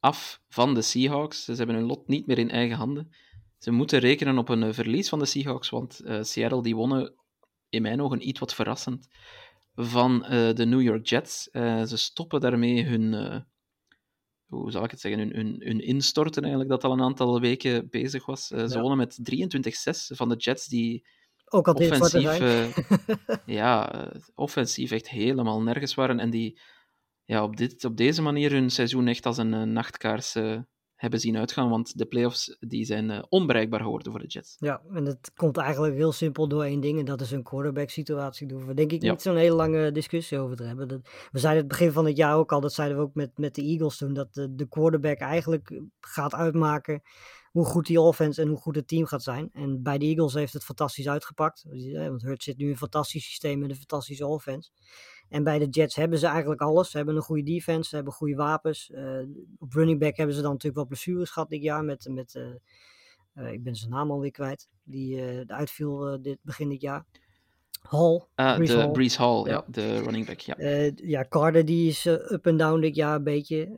af van de Seahawks. Ze hebben hun lot niet meer in eigen handen. Ze moeten rekenen op een verlies van de Seahawks, want Seattle die wonnen in mijn ogen iets wat verrassend van eh, de New York Jets. Eh, ze stoppen daarmee hun, eh, hoe zal ik het zeggen, hun, hun, hun instorten eigenlijk, dat al een aantal weken bezig was. Ze Ja. wonnen met 23-6 van de Jets, die Ook al offensief, ja, offensief echt helemaal nergens waren. En die ja, op, dit, op deze manier hun seizoen echt als een nachtkaars hebben zien uitgaan. Want de playoffs die zijn eh, onbereikbaar geworden voor de Jets. Ja, en het komt eigenlijk heel simpel door één ding. En dat is een quarterback situatie. Daar hoeven we denk ik Ja. niet zo'n hele lange discussie over te hebben. Dat, we zeiden het begin van het jaar ook al, dat zeiden we ook met, met de Eagles toen, dat de, de quarterback eigenlijk gaat uitmaken hoe goed die offense en hoe goed het team gaat zijn. En bij de Eagles heeft het fantastisch uitgepakt. Want Hurt zit nu in een fantastisch systeem met een fantastische offense. En bij de Jets hebben ze eigenlijk alles. Ze hebben een goede defense, ze hebben goede wapens. Eh, op running back hebben ze dan natuurlijk wel blessures gehad dit jaar met... met eh, eh, ik ben zijn naam alweer kwijt. Die uitviel dit, begin dit jaar. Hall. Ah, Brees de Hall. Brees Hall, ja. De running back. Ja. Ja, Carter die is up en down dit jaar een beetje.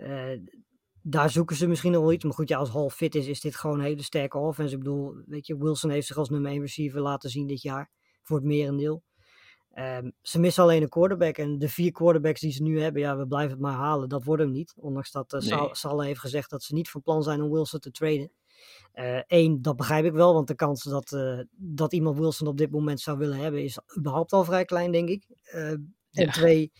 Daar zoeken ze misschien nog wel iets. Maar goed, ja, als Hall fit is, is dit gewoon een hele sterke offense. Ik bedoel, weet je, Wilson heeft zich als nummer 1 receiver laten zien dit jaar. Voor het merendeel. Ehm, ze missen alleen een quarterback. En de vier quarterbacks die ze nu hebben, ja, we blijven het maar halen. Dat wordt hem niet. Ondanks dat uh, Nee. Salah heeft gezegd dat ze niet van plan zijn om Wilson te traden. Eén, dat begrijp ik wel, want de kans dat, eh, dat iemand Wilson op dit moment zou willen hebben is überhaupt al vrij klein, denk ik. Eh, en Ja. twee,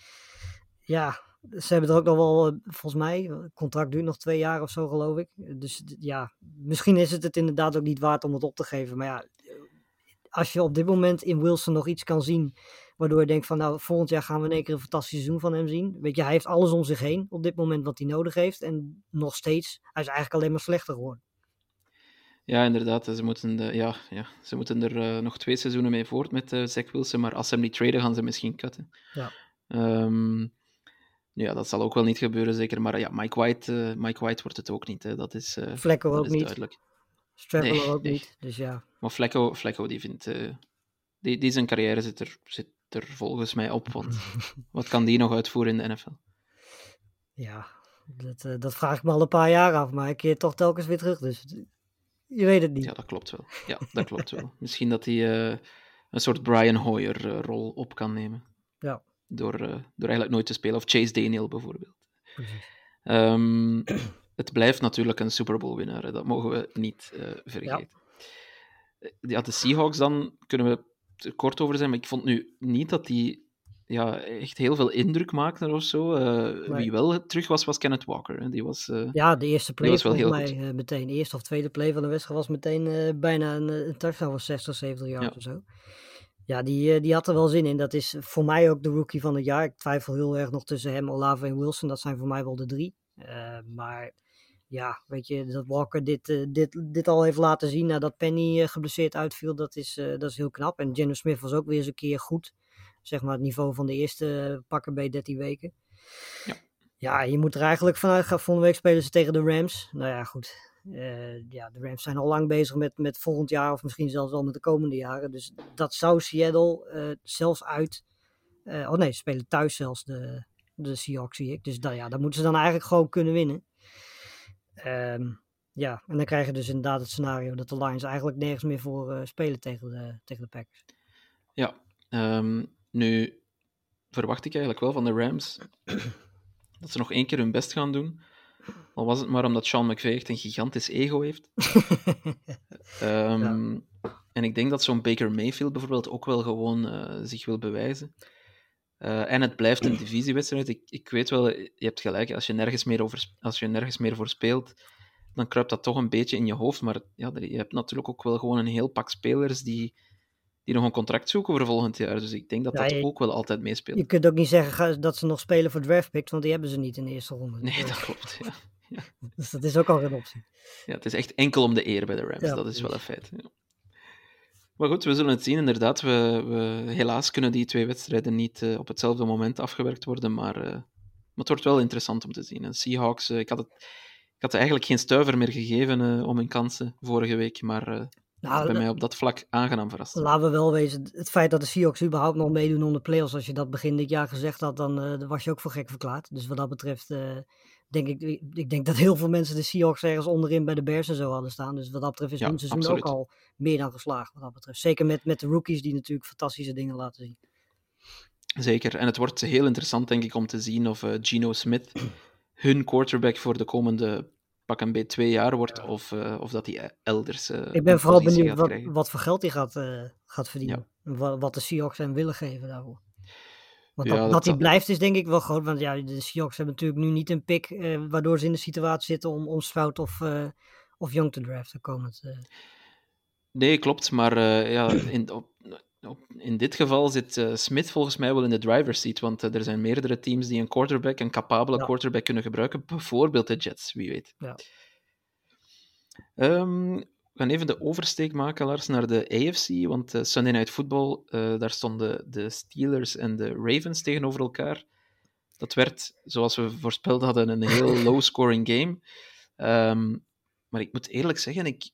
ja, ze hebben er ook nog wel, eh, volgens mij, het contract duurt nog twee jaar of zo, geloof ik. Dus ja, misschien is het het inderdaad ook niet waard om het op te geven. Maar ja, als je op dit moment in Wilson nog iets kan zien, waardoor je denkt van, nou, volgend jaar gaan we in één keer een fantastisch seizoen van hem zien. Weet je, hij heeft alles om zich heen op dit moment wat hij nodig heeft. En nog steeds, hij is eigenlijk alleen maar slechter geworden. Ja, inderdaad. Ze moeten, de, ja, ja, ze moeten er uh, nog twee seizoenen mee voort met uh, Zach Wilson, maar als ze hem niet traden, gaan ze misschien cutten. Ja. Um, ja, dat zal ook wel niet gebeuren, zeker. Maar ja, Mike White, uh, Mike White wordt het ook niet. Hè. Dat is, dat ook is niet. duidelijk. Strappler Nee, ook nee. niet. Dus ja. Maar Flecko, Flecko die vindt... eh, die, die zijn carrière zit er, zit er volgens mij op, want wat kan die nog uitvoeren in de NFL? Ja, dat, eh, dat vraag ik me al een paar jaar af, maar ik keer toch telkens weer terug. Dus je weet het niet. Ja, dat klopt wel. Ja, dat klopt wel. Misschien dat hij eh, een soort Brian Hoyer-rol op kan nemen. Ja. Door, door eigenlijk nooit te spelen. Of Chase Daniel bijvoorbeeld. Precies. Ehm, het blijft natuurlijk een Super Bowl winnaar, hè. dat mogen we niet eh, vergeten. Eh, Ja. de Seahawks dan kunnen we er kort over zijn, maar ik vond nu niet dat die ja, echt heel veel indruk maakten of zo. Eh, Nee. Wie wel terug was, was Kenneth Walker. Hè. Die was, Ja, de eerste play was wel heel mij meteen. De eerste of tweede play van de wedstrijd was meteen bijna een, een touchdown van 60, 70 jaar Ja. of zo. Ja, die, die had er wel zin in. Dat is voor mij ook de rookie van het jaar. Ik twijfel heel erg nog tussen hem, Olave en Wilson. Dat zijn voor mij wel de drie. Eh, maar ja, weet je, dat Walker dit, eh, dit, dit al heeft laten zien nadat Penny eh, geblesseerd uitviel, dat is, dat is heel knap. En Geno Smith was ook weer eens een keer goed. Zeg maar het niveau van de eerste pakken bij 13 weken. Ja. Ja, je moet er eigenlijk vanuit gaan. Volgende week spelen ze tegen de Rams. Nou ja, goed. Ja, de Rams zijn al lang bezig met, met volgend jaar of misschien zelfs wel met de komende jaren. Dus dat zou Seattle zelfs uit. eh, oh nee, ze spelen thuis zelfs de, de Seahawks, zie ik. Dus dat, ja, dat moeten ze dan eigenlijk gewoon kunnen winnen. Ehm, ja, en dan krijg je dus inderdaad het scenario dat de Lions eigenlijk nergens meer voor eh, spelen tegen de, tegen de Packers. Ja, ehm, nu verwacht ik eigenlijk wel van de Rams dat ze nog één keer hun best gaan doen. Al was het maar omdat Sean McVay echt een gigantisch ego heeft. Ehm, En ik denk dat zo'n Baker Mayfield bijvoorbeeld ook wel gewoon eh, zich wil bewijzen. Eh, en het blijft een divisiewedstrijd. Ik, ik weet wel, je hebt gelijk, als je, nergens meer over, als je nergens meer voor speelt, dan kruipt dat toch een beetje in je hoofd. Maar ja, je hebt natuurlijk ook wel gewoon een heel pak spelers die, die nog een contract zoeken voor volgend jaar. Dus ik denk dat Ja, dat je- ook wel altijd meespeelt. Je kunt ook niet zeggen dat ze nog spelen voor draft picks, want die hebben ze niet in de eerste ronde. Nee, dat klopt. Ja. Dus dat is ook al geen optie. Ja, het is echt enkel om de eer bij de Rams. Ja, dat is wel een feit. Maar goed, we zullen het zien. Inderdaad, we, we, helaas kunnen die twee wedstrijden niet eh, op hetzelfde moment afgewerkt worden. Maar, eh, maar het wordt wel interessant om te zien. En Seahawks, eh, ik, had het, ik had eigenlijk geen stuiver meer gegeven om hun kansen vorige week. Maar eh Nou, bij mij op dat vlak aangenaam verrast. Laten we wel wezen, het feit dat de Seahawks überhaupt nog meedoen om de playoffs, als je dat begin dit jaar gezegd had, dan, was je ook voor gek verklaard. Dus wat dat betreft, denk ik, ik denk dat heel veel mensen de Seahawks ergens onderin bij de Bears en zo hadden staan. Dus wat dat betreft is Ja, hun seizoen absoluut. ook al meer dan geslaagd. Wat dat betreft. Zeker met, met de rookies die natuurlijk fantastische dingen laten zien. Zeker. En het wordt heel interessant, denk ik, om te zien of eh, Geno Smith hun quarterback voor de komende pak een beetje twee jaar wordt, of, eh, of dat hij elders. eh, Ik ben vooral benieuwd wat, voor geld hij gaat, gaat verdienen. En Wat, wat de Seahawks hem willen geven daarvoor. Want Ja, dat, hij blijft is denk ik wel groot. Want ja, de Seahawks hebben natuurlijk nu niet een pick eh, waardoor ze in de situatie zitten om, om Stroud of, eh, of Young te draften komend. eh. Nee, klopt. Maar ja, in, op, op, in dit geval zit Smith volgens mij wel in de driver's seat. Want er zijn meerdere teams die een quarterback, een capabele Ja. quarterback kunnen gebruiken. Bijvoorbeeld de Jets, wie weet. Ja. Ehm, gaan even de oversteek maken, Lars, naar de AFC. Want eh, Sunday Night Football, eh, daar stonden de Steelers en de Ravens tegenover elkaar. Dat werd, zoals we voorspeld hadden, een heel low-scoring game. Ehm, maar ik moet eerlijk zeggen, ik,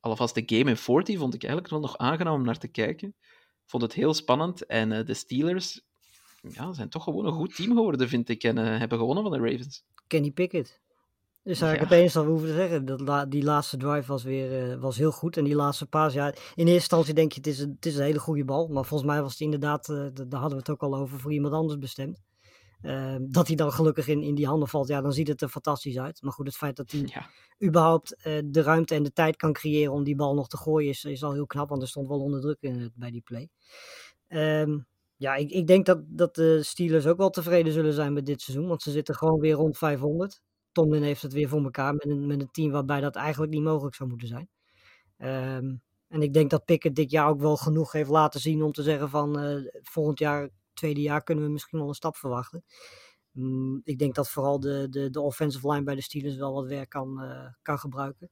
alvast de game in 40 vond ik eigenlijk wel nog aangenaam om naar te kijken. Ik vond het heel spannend. En eh, de Steelers ja, zijn toch gewoon een goed team geworden, vind ik. En hebben gewonnen van de Ravens. Kenny Pickett. Dus eigenlijk Ja. het enige dat we hoeven te zeggen. Dat la- die laatste drive was weer eh, was heel goed. En die laatste paas, ja, in eerste instantie denk je het is, een, het is een hele goede bal. Maar volgens mij was het inderdaad, eh, daar hadden we het ook al over, voor iemand anders bestemd. Eh, dat hij dan gelukkig in, in die handen valt, ja, dan ziet het er fantastisch uit. Maar goed, het feit dat hij Ja, überhaupt eh, de ruimte en de tijd kan creëren om die bal nog te gooien, is, is al heel knap. Want er stond wel onder druk in, bij die play. Ehm, ja, ik, ik denk dat, dat de Steelers ook wel tevreden zullen zijn met dit seizoen. Want ze zitten gewoon weer rond 500. Tomlin heeft het weer voor elkaar met een, met een team waarbij dat eigenlijk niet mogelijk zou moeten zijn. Ehm, en ik denk dat Pickett dit jaar ook wel genoeg heeft laten zien om te zeggen van eh, volgend jaar, tweede jaar, kunnen we misschien wel een stap verwachten. Mm, ik denk dat vooral de, de, de offensive line bij de Steelers wel wat werk kan, eh, kan gebruiken.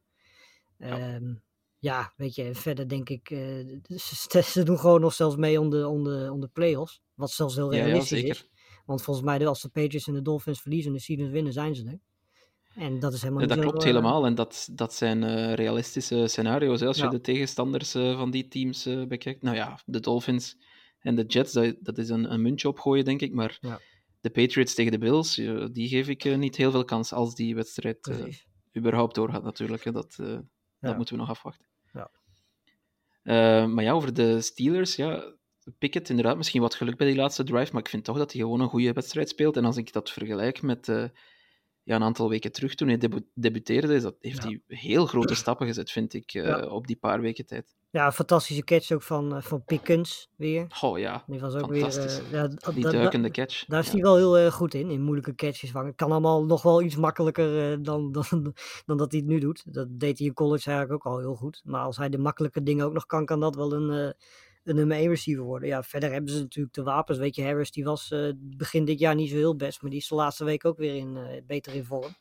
Ehm, ja, weet je, verder denk ik, eh, ze, ze doen gewoon nog zelfs mee om de, om de, om de play-offs. Wat zelfs heel Ja, ja, realistisch zeker. is. Want volgens mij, als de Patriots en de Dolphins verliezen en de Steelers winnen, zijn ze er. En dat is helemaal niet dat zo, klopt eh, helemaal. En dat, dat zijn eh, realistische scenario's. hè. Als Ja. je de tegenstanders eh, van die teams bekijkt. Nou ja, de Dolphins en de Jets, dat, dat is een, een muntje opgooien, denk ik. Maar Ja. de Patriots tegen de Bills, die geef ik niet heel veel kans als die wedstrijd überhaupt doorgaat, natuurlijk. Hè. Dat, Ja. dat moeten we nog afwachten. Ja. Maar ja, over de Steelers, ja, Pickett inderdaad misschien wat geluk bij die laatste drive, maar ik vind toch dat hij gewoon een goede wedstrijd speelt. En als ik dat vergelijk met ja, een aantal weken terug, toen hij debu- debuteerde, is dat, heeft Ja. hij heel grote stappen gezet, vind ik, eh, Ja. op die paar weken tijd. Ja, fantastische catch ook van, eh, van Pickens weer. Oh ja, Die was ook weer... eh, ja, die duikende catch. Daar is hij wel heel goed in, in moeilijke catches vangen. Het kan allemaal nog wel iets makkelijker dan, dan, dan dat hij het nu doet. Dat deed hij in college eigenlijk ook al heel goed. Maar als hij de makkelijke dingen ook nog kan, kan dat wel een, eh, een nummer 1 receiver worden. Ja, verder hebben ze natuurlijk de wapens. Weet je, Harris die was eh, begin dit jaar niet zo heel best, maar die is de laatste week ook weer in, eh, beter in vorm.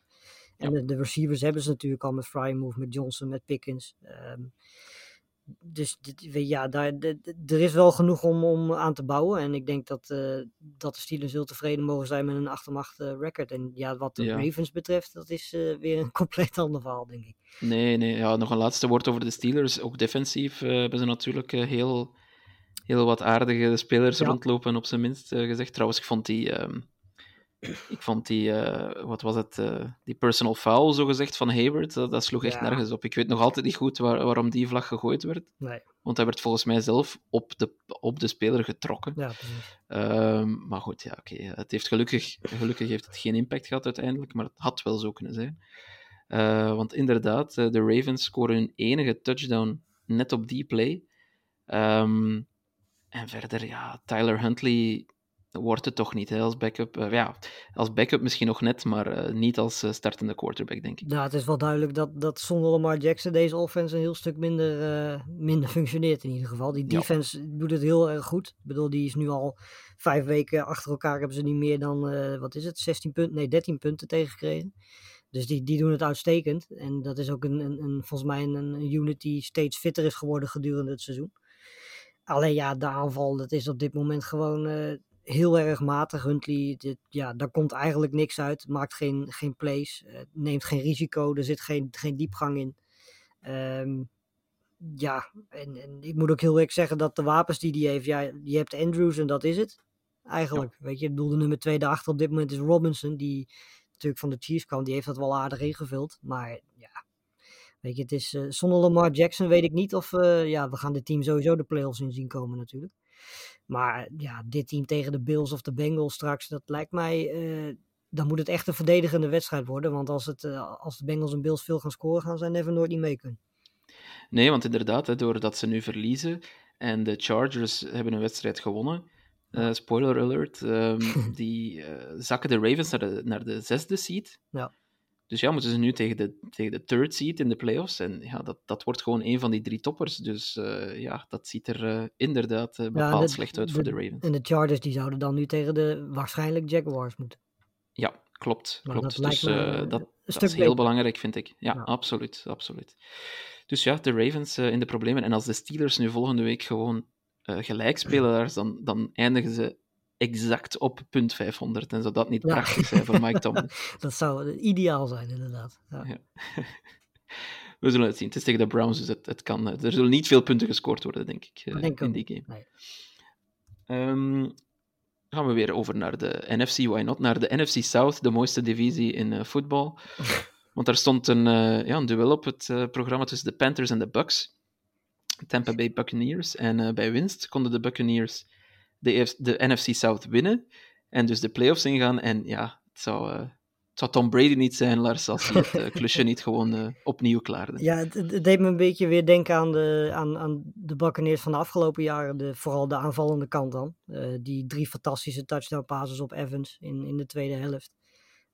En de, de receivers hebben ze natuurlijk al met Frymove, met Johnson, met Pickens. Ehm, dus dit, ja, daar, de- de- er is wel genoeg om, om aan te bouwen. En ik denk dat, eh, dat de Steelers heel tevreden mogen zijn met een 8 om 8 eh, record. En ja, wat de Ja. Ravens betreft, dat is eh, weer een compleet ander verhaal, denk ik. Nee, nee, ja, nog een laatste woord over de Steelers. Ook defensief eh, hebben ze natuurlijk eh, heel, heel wat aardige spelers Ja. rondlopen, op zijn minst eh, gezegd. Trouwens, ik vond die, ehm, ik vond die eh, wat was het, eh, die personal foul, zo gezegd, van Hayward, dat, dat sloeg echt Ja. nergens op. Ik weet nog altijd niet goed waar- waarom die vlag gegooid werd, Nee, want hij werd volgens mij zelf op de, op de speler getrokken. ja. Ehm, maar goed, ja, oké. Het heeft gelukkig, gelukkig heeft het geen impact gehad uiteindelijk, maar het had wel zo kunnen zijn. Want inderdaad, de Ravens scoren hun enige touchdown net op die play. Ehm, en verder, ja, Tyler Huntley wordt het toch niet hè, als backup. Eh, ja, als backup misschien nog net, maar eh, niet als eh, startende quarterback, denk ik. Nou, het is wel duidelijk dat, dat zonder Lamar Jackson deze offense een heel stuk minder, minder functioneert in ieder geval. Die Ja. defense doet het heel erg goed. Ik bedoel, die is nu al vijf weken achter elkaar hebben ze niet meer dan, wat is het, 16 punten, nee 13 punten tegengekregen. Dus die, die doen het uitstekend. En dat is ook een, een, een, volgens mij een, een unit die steeds fitter is geworden gedurende het seizoen. Alleen ja, de aanval, dat is op dit moment gewoon eh, heel erg matig. Huntley, dit, ja, daar komt eigenlijk niks uit. Maakt geen, geen plays, eh, neemt geen risico, er zit geen, geen diepgang in. Ehm, ja, en, en ik moet ook heel erg zeggen dat de wapens die hij heeft, ja, je hebt Andrews en dat is het. Eigenlijk, weet je, ik bedoel, de nummer twee daarachter op dit moment is Robinson, die natuurlijk van de Chiefs kwam, die heeft dat wel aardig ingevuld. Maar ja, weet je, het is, eh, zonder Lamar Jackson weet ik niet of, eh, ja, we gaan dit team sowieso de playoffs in zien komen natuurlijk. Maar ja, dit team tegen de Bills of de Bengals straks, dat lijkt mij, eh, dan moet het echt een verdedigende wedstrijd worden. Want als, het, als de Bengals en Bills veel gaan scoren, gaan ze never nooit niet mee kunnen. Nee, want inderdaad, hè, doordat ze nu verliezen en de Chargers hebben een wedstrijd gewonnen, spoiler alert, ehm, die zakken de Ravens naar de, naar de zesde seed. Ja. Dus ja, moeten ze nu tegen de, tegen de third seed in de playoffs. En ja, dat, dat wordt gewoon een van die drie toppers. Dus eh, ja, dat ziet er eh, inderdaad eh, bepaald de- slecht uit de- voor de Ravens. En de Chargers die zouden dan nu tegen de waarschijnlijk Jaguars moeten. Ja, klopt. Klopt. dat dus me, dat, is heel beter. belangrijk, vind ik. Ja, Ja. absoluut, absoluut. Dus ja, de Ravens in de problemen. En als de Steelers nu volgende week gewoon gelijk spelen, daar, dan, dan eindigen ze exact op punt 500. En zou dat niet Ja. prachtig zijn voor Mike Tomlin? Dat zou ideaal zijn, inderdaad. Ja. Ja. We zullen het zien. Het is tegen de Browns, dus het, het kan, eh, er zullen niet veel punten gescoord worden, denk ik, eh, Denk in die game. Nee. Ehm, gaan we weer over naar de NFC, why not? Naar de NFC South, de mooiste divisie in eh, voetbal. Want daar stond een, ja, een duel op het programma tussen de Panthers en de Bucks. Tampa Bay Buccaneers. En bij winst konden de Buccaneers de, EF de NFC South winnen. En dus de playoffs ingaan. En ja, het zou, eh, het zou Tom Brady niet zijn, Lars, als hij het eh, klusje niet gewoon eh, opnieuw klaarde. Ja, het, deed me een beetje weer denken aan de, aan, aan de Buccaneers van de afgelopen jaren. De, vooral de aanvallende kant dan. Die drie fantastische touchdown passes op Evans in, in de tweede helft.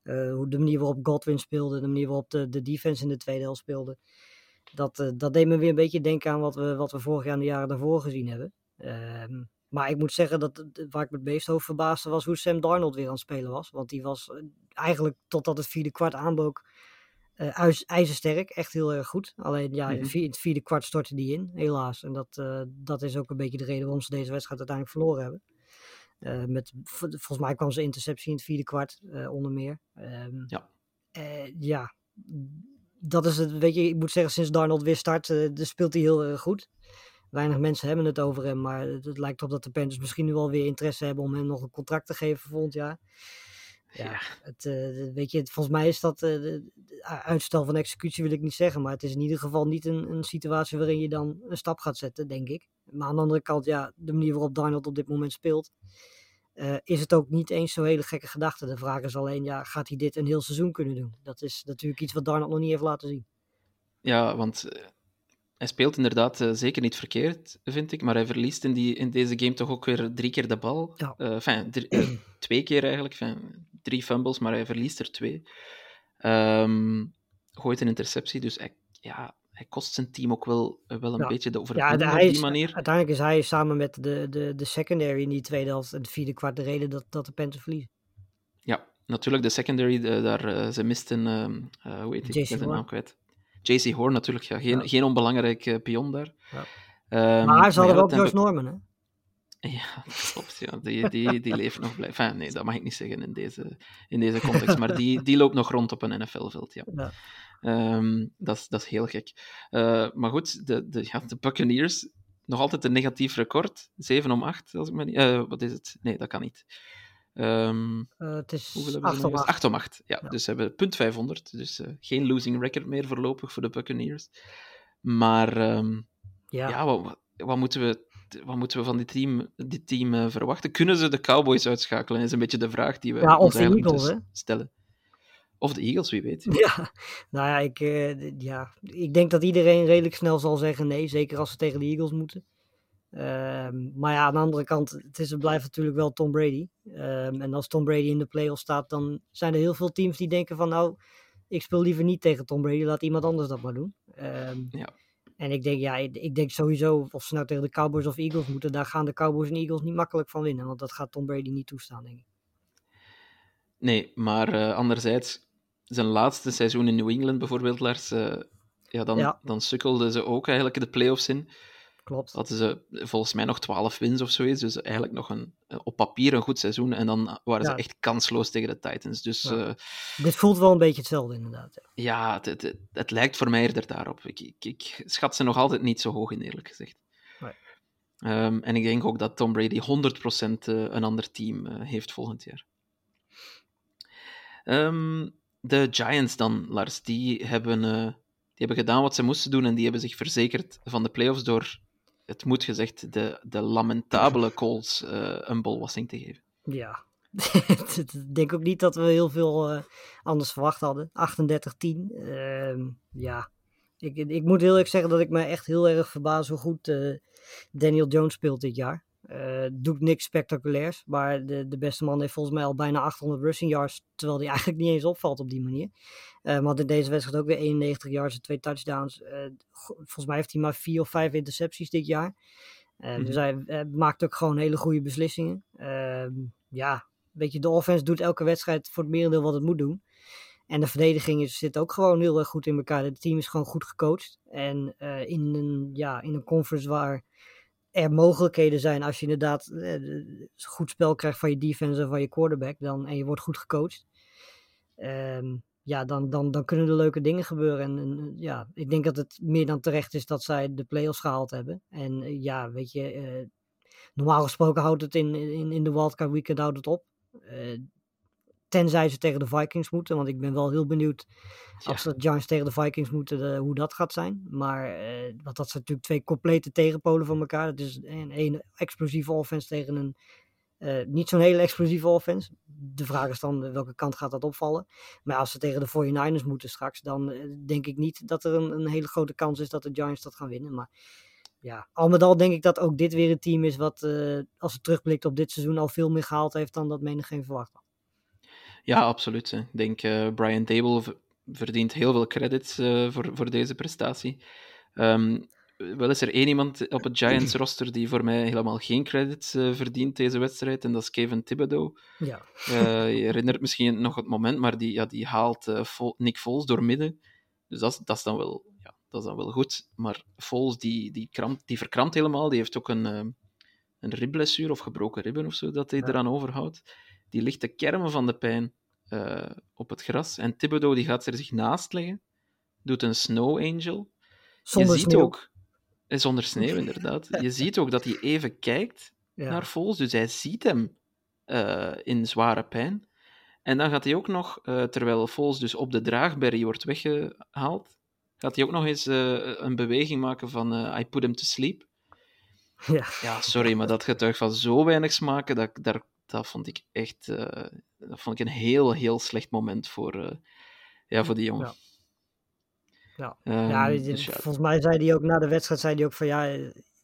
Hoe de manier waarop Godwin speelde, de manier waarop de, de defense in de tweede helft speelde. Dat, dat deed me weer een beetje denken aan wat we, wat we vorig jaar en de jaren daarvoor gezien hebben. Ehm, maar ik moet zeggen dat waar ik me het meest over verbaasde was hoe Sam Darnold weer aan het spelen was. Want die was eh, eigenlijk totdat het vierde kwart aanbrook eh, ijzersterk, echt heel erg goed. Alleen ja, in Mhm. in het vierde kwart stortte die in, helaas. En dat, eh, dat is ook een beetje de reden waarom ze deze wedstrijd uiteindelijk verloren hebben. Met, vol- volgens mij kwam ze interceptie in het vierde kwart, onder meer. Ehm, Ja. ja, dat is het. Weet je, ik moet zeggen, sinds Darnold weer start, dus speelt hij heel erg goed. Weinig mensen hebben het over hem, maar het, het lijkt erop dat de Panthers misschien nu wel weer interesse hebben om hem nog een contract te geven volgend jaar. Ja, Ja. Het, eh, weet je, volgens mij is dat eh, de, de uitstel van executie wil ik niet zeggen, maar het is in ieder geval niet een, een situatie waarin je dan een stap gaat zetten, denk ik. Maar aan de andere kant, ja, de manier waarop Darnold op dit moment speelt, eh, is het ook niet eens zo'n hele gekke gedachte. De vraag is alleen, ja, gaat hij dit een heel seizoen kunnen doen? Dat is natuurlijk iets wat Darnold nog niet heeft laten zien. Ja, want hij speelt inderdaad eh, zeker niet verkeerd, vind ik. Maar hij verliest in, die, in deze game toch ook weer drie keer de bal. Ja. Eh, enfin, drie- twee keer eigenlijk. Enfin, drie fumbles, maar hij verliest er twee. Ehm, gooit een interceptie, dus hij, ja, hij kost zijn team ook wel, eh, wel een Ja. beetje de Ja, overwinning de- op hij die is, manier. uiteindelijk is hij samen met de, de, de secondary in die tweede helft en het vierde kwart de reden dat, dat de Panthers verliezen. Ja, natuurlijk de secondary, de- daar, ze misten, eh, hoe heet ik, JC ik ben de naam kwijt. JC Horn natuurlijk, ja, geen, Ja. geen onbelangrijk eh, pion daar. Ja. Ehm, maar ze hadden ja, wel George Norman, hè? Ja, dat klopt. Ja. Die, die, die leeft nog blij. Enfin, nee, dat mag ik niet zeggen in deze, in deze context. Maar die, die loopt nog rond op een NFL-veld. Ja. Ja. Ehm, dat, is, dat is heel gek. Eh, maar goed, de, de, ja, de Buccaneers, nog altijd een negatief record. 7 om 8, als ik me niet... eh, wat is het? Nee, dat kan niet. Eh, het is hoeveel hebben ze 8 nu op eens? 8. 8 om 8. Ja, Ja. dus ze hebben punt 500. Dus eh, geen losing record meer voorlopig voor de Buccaneers. Maar ehm, Ja. ja, wat, wat, moeten we, wat moeten we van dit team, dit team eh, verwachten? Kunnen ze de Cowboys uitschakelen? is een beetje de vraag die we Ja, ons eigenlijk Eagles, moeten stellen. Of de Eagles, wie weet. Ja, nou ja ik, ja, ik denk dat iedereen redelijk snel zal zeggen nee, zeker als ze tegen de Eagles moeten. Ehm, maar ja, aan de andere kant, het, is, het blijft natuurlijk wel Tom Brady. Ehm, en als Tom Brady in de playoffs staat, dan zijn er heel veel teams die denken van nou, ik speel liever niet tegen Tom Brady, laat iemand anders dat maar doen. Ehm, Ja. En ik denk, ja, ik, ik denk sowieso, of ze nou tegen de Cowboys of Eagles moeten, daar gaan de Cowboys en Eagles niet makkelijk van winnen. Want dat gaat Tom Brady niet toestaan, denk ik. Nee, maar eh, anderzijds, zijn laatste seizoen in New England bijvoorbeeld, Lars, eh, ja, dan, Ja. dan sukkelden ze ook eigenlijk de playoffs in. Klopt. Hadden ze volgens mij nog 12 wins of zoiets, dus eigenlijk nog een, eh, op papier een goed seizoen. En dan waren ze Ja. echt kansloos tegen de Titans. Dus Ja. eh, Dit voelt wel een beetje hetzelfde, inderdaad. ja. Ja, het, het, het, lijkt voor mij eerder daarop. Ik, ik, ik schat ze nog altijd niet zo hoog in, eerlijk gezegd. Nee. Ehm, en ik denk ook dat Tom Brady 100% eh, een ander team heeft volgend jaar. Ehm, de Giants dan, Lars, die hebben, die hebben gedaan wat ze moesten doen en die hebben zich verzekerd van de playoffs door, het moet gezegd, de, de lamentabele Colts eh, een bolwassing te geven. Ja. Ik denk ook niet dat we heel veel eh, anders verwacht hadden. 38-10. Ehm, ja. Ik, ik moet heel erg zeggen dat ik me echt heel erg verbaas hoe goed eh, Daniel Jones speelt dit jaar. Eh, doet niks spectaculairs, maar de, de beste man heeft volgens mij al bijna 800 rushing yards, terwijl hij eigenlijk niet eens opvalt op die manier. Eh maar in deze wedstrijd ook weer 91 yards en twee touchdowns. Eh, volgens mij heeft hij maar vier of vijf intercepties dit jaar. Eh, Mhm. Dus hij maakt ook gewoon hele goede beslissingen. Ehm, ja, weet je, de offense doet elke wedstrijd voor het merendeel wat het moet doen. En de verdediging is, zit ook gewoon heel erg goed in elkaar. Het team is gewoon goed gecoacht. En in, een, ja, in een conference waar er mogelijkheden zijn als je inderdaad eh, de- goed spel krijgt van je defense en van je quarterback dan, en je wordt goed gecoacht. Ehm, ja, dan, dan, dan kunnen er leuke dingen gebeuren. En, en, ja, ik denk dat het meer dan terecht is dat zij de play-offs gehaald hebben. En eh, ja, weet je, eh, normaal gesproken houdt het in, in, in de wildcard weekend houdt het op. Eh, tenzij ze tegen de Vikings moeten, want ik ben wel heel benieuwd als de Giants tegen de Vikings moeten, hoe dat gaat zijn. Maar want dat zijn natuurlijk twee complete tegenpolen van elkaar. Het is een, een explosieve offense tegen een eh, niet zo'n hele explosieve offense. De vraag is dan welke kant gaat dat opvallen. Maar als ze tegen de 49ers moeten straks, dan eh, denk ik niet dat er een, een hele grote kans is dat de Giants dat gaan winnen. Maar ja, al met al denk ik dat ook dit weer een team is wat, als het terugblikt op dit seizoen, al veel meer gehaald heeft dan dat menigeen verwacht had. Ja, absoluut. hè. Ik denk eh Brian Dable verdient heel veel credits eh, voor, voor deze prestatie. Ehm, wel is er één iemand op het Giants roster die voor mij helemaal geen credits uh, verdient deze wedstrijd, en dat is Kevin Thibodeau. Ja. Uh, je herinnert misschien nog het moment, maar die, ja, die haalt uh, Vol Nick Foles door midden. Dus dat is, dat is, dan, wel, ja, dat is dan wel goed. Maar Foles, die, die, krampt, die verkrampt helemaal. Die heeft ook een, een ribblessuur of gebroken ribben of zo, dat hij ja. eraan overhoudt. Die ligt de kermen van de pijn op het gras. En Thibodeau die gaat er zich naast leggen, doet een snow angel. Zonder je ziet sneeuw. ook, eh, zonder sneeuw inderdaad, je ziet ook dat hij even kijkt Ja. naar Foles, dus hij ziet hem eh, in zware pijn. En dan gaat hij ook nog, eh, terwijl Foles dus op de draagberry wordt weggehaald, gaat hij ook nog eens eh, een beweging maken van eh, I put him to sleep. Ja. Ja, sorry, maar dat getuigt van zo weinig smaken, dat, daar, dat vond ik echt eh, dat vond ik een heel, heel slecht moment voor, eh, ja, voor die jongen. Ja. Ja. Ehm, Ja, die- dus ja, volgens mij zei hij ook na de wedstrijd zei hij ook van ja,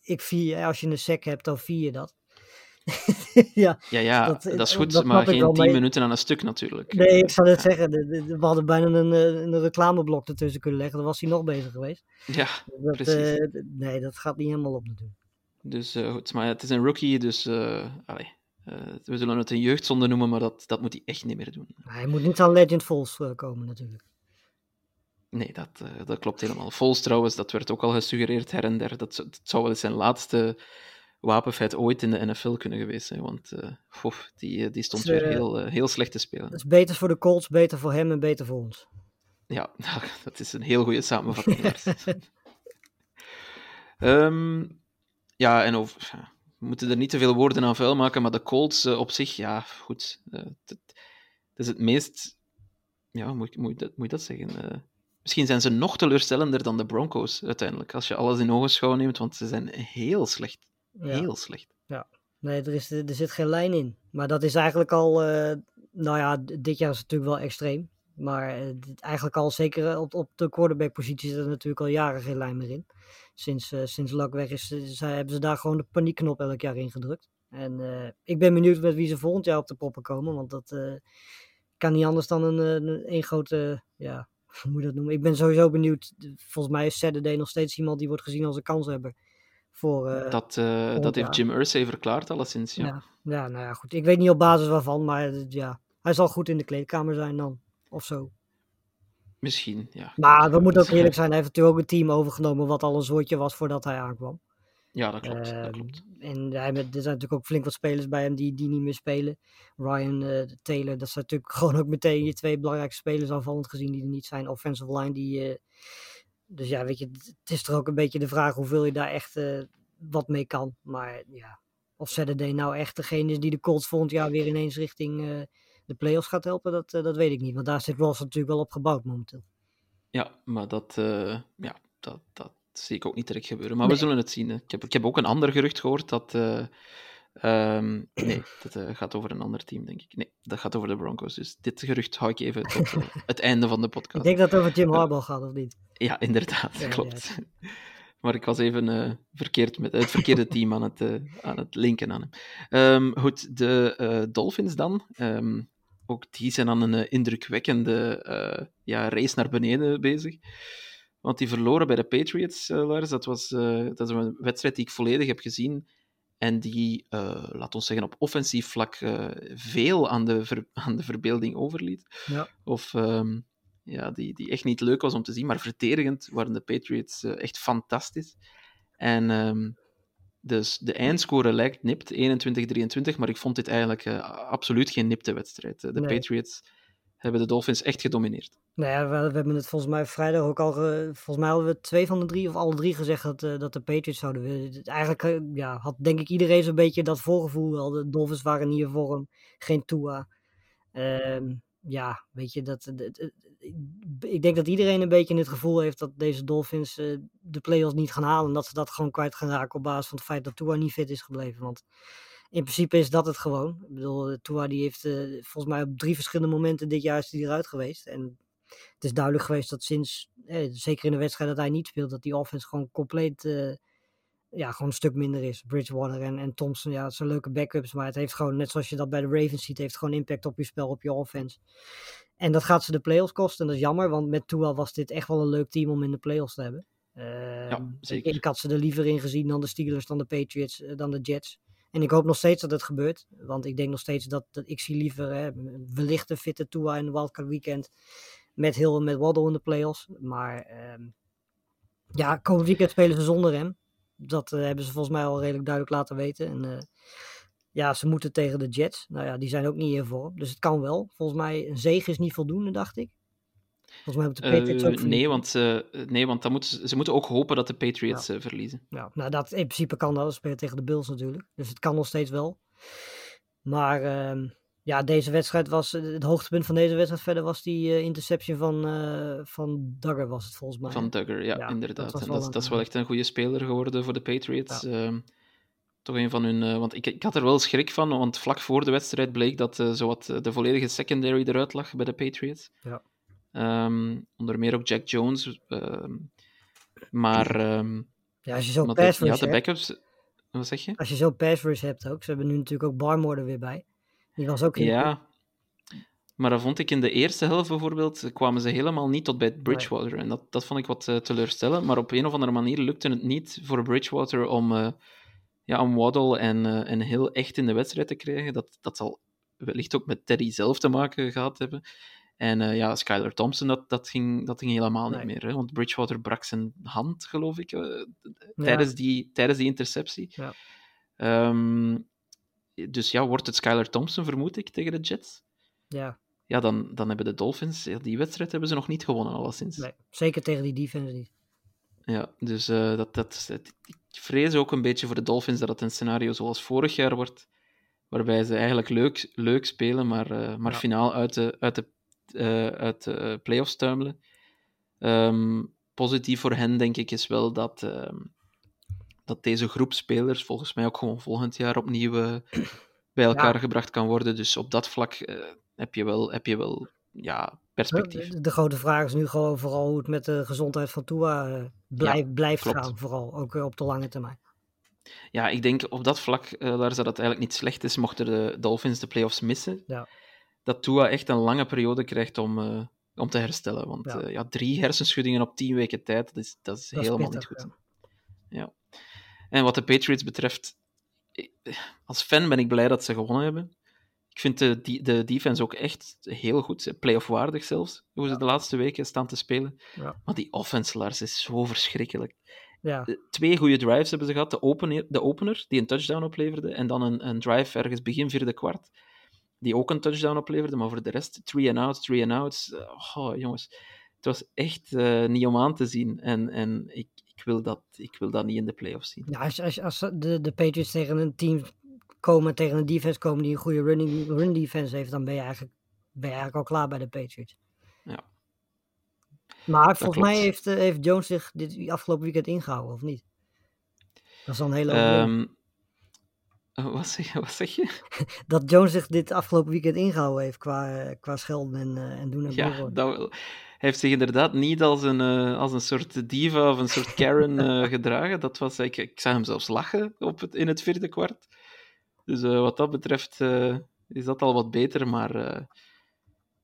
ik vier, als je een sec hebt, dan vier je dat. ja, ja, ja, dat- dat, is dat goed, snap maar geen tien minuten aan een stuk natuurlijk. nee, ik zou net zeggen, de- de- we hadden bijna een, eh, een reclameblok ertussen kunnen leggen, dan was hij nog bezig geweest. Ja, Dat, Precies. eh, nee, dat gaat niet helemaal op natuurlijk. dus eh, goed. Maar het is een rookie, dus eh, allee, eh, we zullen het een jeugdzonde noemen, maar dat, dat moet hij echt niet meer doen. Hij moet niet aan Legend Falls eh, komen natuurlijk. Nee, dat, eh, dat klopt helemaal. Vols trouwens, dat werd ook al gesuggereerd her en der. Dat, zou- dat zou wel eens zijn laatste wapenfeit ooit in de NFL kunnen geweest zijn, want eh, fof, die, eh, die stond weer eh, heel, eh, heel slecht te Dat spelen. is beter voor de Colts, beter voor hem en beter voor ons. Ja, dat is een heel goede samenvatting. Ehm, ja, en over, we moeten er niet te veel woorden aan vuil maken, maar de Colts eh, op zich, ja, goed. het, het is het meest... Ja, moet, moet, dat, moet dat zeggen? Eh, misschien zijn ze nog teleurstellender dan de Broncos, uiteindelijk, als je alles in ogenschouw neemt, want ze zijn heel slecht. Ja. Heel slecht. Nee, er, is, er zit geen lijn in. Maar dat is eigenlijk al, nou ja, dit jaar is het natuurlijk wel extreem. Maar eigenlijk al zeker op, op de quarterback-positie zit er natuurlijk al jaren geen lijn meer in. Sinds, eh sinds Luck weg is, eh, zij, hebben ze daar gewoon de paniekknop elk jaar ingedrukt. En eh, ik ben benieuwd met wie ze volgend jaar op de poppen komen. Want dat kan niet anders dan een, een, een grote, ja, hoe moet je dat noemen? Ik ben sowieso benieuwd. Volgens mij is Saturday nog steeds iemand die wordt gezien als een kanshebber. Voor, Dat, dat heeft. Jim Irsay verklaard, alleszins. Ja. ja. Ja, nou ja, goed. Ik weet niet op basis waarvan, maar ja, hij zal goed in de kleedkamer zijn dan. Of zo. Misschien, ja. Maar we moeten ook eerlijk zijn, hij heeft natuurlijk ook een team overgenomen wat al een soortje was voordat hij aankwam. Ja, dat klopt. dat Ehm, klopt. En hij er zijn natuurlijk ook flink wat spelers bij hem die, die niet meer spelen. Ryan eh, Taylor, dat zijn natuurlijk gewoon ook meteen je twee belangrijkste spelers aanvallend gezien die er niet zijn. Offensive line, die... eh, dus ja, weet je, het is er ook een beetje de vraag hoeveel je daar echt eh, wat mee kan. Maar ja, of Saturday nou echt degene is die de Colts volgend jaar weer ineens richting de playoffs gaat helpen, dat, eh, dat weet ik niet. Want daar zit Ross natuurlijk wel op gebouwd momenteel. Ja, maar dat, eh, ja, dat, dat zie ik ook niet direct gebeuren. Maar we zullen het zien. hè. Ik heb, ik heb ook een ander gerucht gehoord dat. eh, ehm, nee, dat gaat over een ander team, denk ik. Nee, dat gaat over de Broncos. Dus dit gerucht hou ik even tot het einde van de Ik podcast. denk dat het over Jim Harbaugh gaat, of niet? Ja, inderdaad, Ja, klopt. Maar ik was even verkeerd met het verkeerde team aan het, aan het linken aan hem. Ehm, goed, de Dolphins dan. Ehm, ook die zijn aan een eh, indrukwekkende eh, ja, race naar beneden bezig. Want die verloren bij de Patriots, eh, Lars. Dat, was, dat is een wedstrijd die ik volledig heb gezien. En die, eh laat ons zeggen, op offensief vlak veel aan de, ver- aan de verbeelding overliet. Ja. Of ehm, ja, die, die echt niet leuk was om te zien. Maar verdedigend waren de Patriots echt fantastisch. En ehm, dus de eindscore lijkt nipt, 21-23. Maar ik vond dit eigenlijk eh, absoluut geen nipte wedstrijd. Eh, De Nee. Patriots hebben de Dolphins echt gedomineerd. Nou ja, we, we hebben het volgens mij vrijdag ook al. ge- volgens mij hadden we twee van de drie of alle drie gezegd dat, eh, dat de Patriots zouden winnen. Eigenlijk ja, had denk ik iedereen zo'n beetje dat voorgevoel wel. De Dolphins waren in vorm, geen Tua. Ehm, ja, weet je, dat, ik denk dat iedereen een beetje het gevoel heeft dat deze Dolphins eh, de playoffs niet gaan halen. En dat ze dat gewoon kwijt gaan raken op basis van het feit dat Tua niet fit is gebleven. Want in principe is dat het gewoon. Ik bedoel, eh, Tua die heeft eh, volgens mij op drie verschillende momenten dit jaar is hij eruit geweest. En het is duidelijk geweest dat sinds, zeker in de wedstrijd dat hij niet speelt, dat die offense gewoon compleet, ja, gewoon een stuk minder is. Bridgewater en, en Thompson, ja, het zijn leuke backups, maar het heeft gewoon, net zoals je dat bij de Ravens ziet, heeft gewoon impact op je spel, op je offense. En dat gaat ze de playoffs kosten en dat is jammer, want met Tua was dit echt wel een leuk team om in de playoffs te hebben. Ehm, Ja, ik- zeker. Ik, had ze er liever in gezien dan de Steelers, dan de Patriots, eh, dan de Jets. En ik hoop nog steeds dat het gebeurt. Want ik denk nog steeds dat, dat ik zie liever hè, wellicht een fitte Tua in de Wildcard Weekend. Met Hill en met Waddle in de playoffs. Maar ehm, ja, komend weekend spelen ze zonder hem. Dat eh, hebben ze volgens mij al redelijk duidelijk laten weten. En eh, ja, ze moeten tegen de Jets. Nou ja, die zijn ook niet in vorm. Dus het kan wel. Volgens mij een zege is niet voldoende, dacht ik. Volgens mij hebben de Patriots Eh, ook verliezen. nee, want, nee, want dan moeten ze, moeten ook hopen dat de Patriots verliezen. Ja, nou, dat, in principe kan dat. Ze spelen tegen de Bills natuurlijk. Dus het kan nog steeds wel. Maar ehm, ja, deze wedstrijd was... Het hoogtepunt van deze wedstrijd verder was die eh, interception van, eh van Duggar was het volgens mij. Van Duggar, ja, Ja, dat inderdaad. was En dat, is- een, dat is wel eh, echt een goede speler geworden voor de Patriots. Ehm, toch een van hun... eh, want ik, ik had er wel schrik van, want vlak voor de wedstrijd bleek dat eh, zowat eh, de volledige secondary eruit lag bij de Patriots. Ja. Ehm, onder meer ook Jack Jones. ehm, maar... Ja, als je zo'n pass de, ja, rush de hebt, backups... Wat zeg je? als je zo'n pass rush hebt ook. Ze hebben nu natuurlijk ook Barmore er weer bij. Die was ook de- Ja, maar dat vond ik in de eerste helft bijvoorbeeld, kwamen ze helemaal niet tot bij Bridgewater. En dat, dat vond ik wat eh, teleurstellend. Maar op een of andere manier lukte het niet voor Bridgewater om, eh, ja, om Waddle en, eh, en Hill echt in de wedstrijd te krijgen. Dat, dat zal wellicht ook met Teddy zelf te maken gehad hebben. En ja, Skylar Thompson, dat, dat, ging, dat ging helemaal Nee. niet meer. Hè? Want Bridgewater brak zijn hand, geloof ik, tijdens, die, tijdens die interceptie. Ja. Ehm, dus ja, wordt het Skylar Thompson, vermoed ik, tegen de Jets? Ja, Ja, dan, dan hebben de Dolphins... Ja, die wedstrijd hebben ze nog niet gewonnen, alleszins. nee, zeker tegen die defense niet. Ja, dus eh, dat, dat, ik vrees ook een beetje voor de Dolphins dat het een scenario zoals vorig jaar wordt, waarbij ze eigenlijk leuk, leuk spelen, maar, eh, maar Ja. finaal uit de, uit de, eh, uit de playoffs tuimelen. Ehm, positief voor hen, denk ik, is wel dat, ehm, dat deze groep spelers volgens mij ook gewoon volgend jaar opnieuw eh, bij elkaar Ja. gebracht kan worden. Dus op dat vlak eh, heb je wel, heb je wel ja, perspectief. De, de grote vraag is nu gewoon vooral hoe het met de gezondheid van Tua eh, blijf, blijft klopt. gaan. Vooral, ook op de lange termijn. Ja, ik denk op dat vlak, eh, daar zou dat eigenlijk niet slecht is, mochten de Dolphins de playoffs missen. Ja. Dat Tua echt een lange periode krijgt om, om te herstellen. Want Ja. drie hersenschuddingen op tien weken tijd, dat is, dat is Dat is helemaal pittig, niet goed. ja. En wat de Patriots betreft, als fan ben ik blij dat ze gewonnen hebben. Ik vind de, de defense ook echt heel goed, playoff waardig zelfs, hoe ze de laatste weken staan te spelen. Ja. Maar die offense, Lars, is zo verschrikkelijk. Ja, twee goede drives hebben ze gehad. De opener, de opener die een touchdown opleverde, en dan een, een drive ergens begin vierde kwart, die ook een touchdown opleverde, maar voor de rest, three and outs, three and outs. Oh, jongens, het was echt eh, niet om aan te zien. En, en ik, ik, wil dat, ik wil dat niet in de playoffs zien. Ja, als, als, als de, de Patriots tegen een team komen, tegen een defense komen die een goede running, run defense heeft, dan ben je, eigenlijk, ben je eigenlijk al klaar bij de Patriots. Ja. Maar volgens mij heeft, eh, heeft Jones zich dit afgelopen weekend ingehouden, of niet? Dat is dan een hele. Ehm, wat, zeg, wat zeg je? Dat Jones zich dit afgelopen weekend ingehouden heeft qua, eh, qua schelden en, eh, en doen en Ja, dat heeft zich inderdaad niet als een, eh, als een soort diva of een soort Karen eh, gedragen. Dat was, ik, ik zag hem zelfs lachen op het, in het vierde kwart. Dus eh, wat dat betreft is dat al wat beter. Maar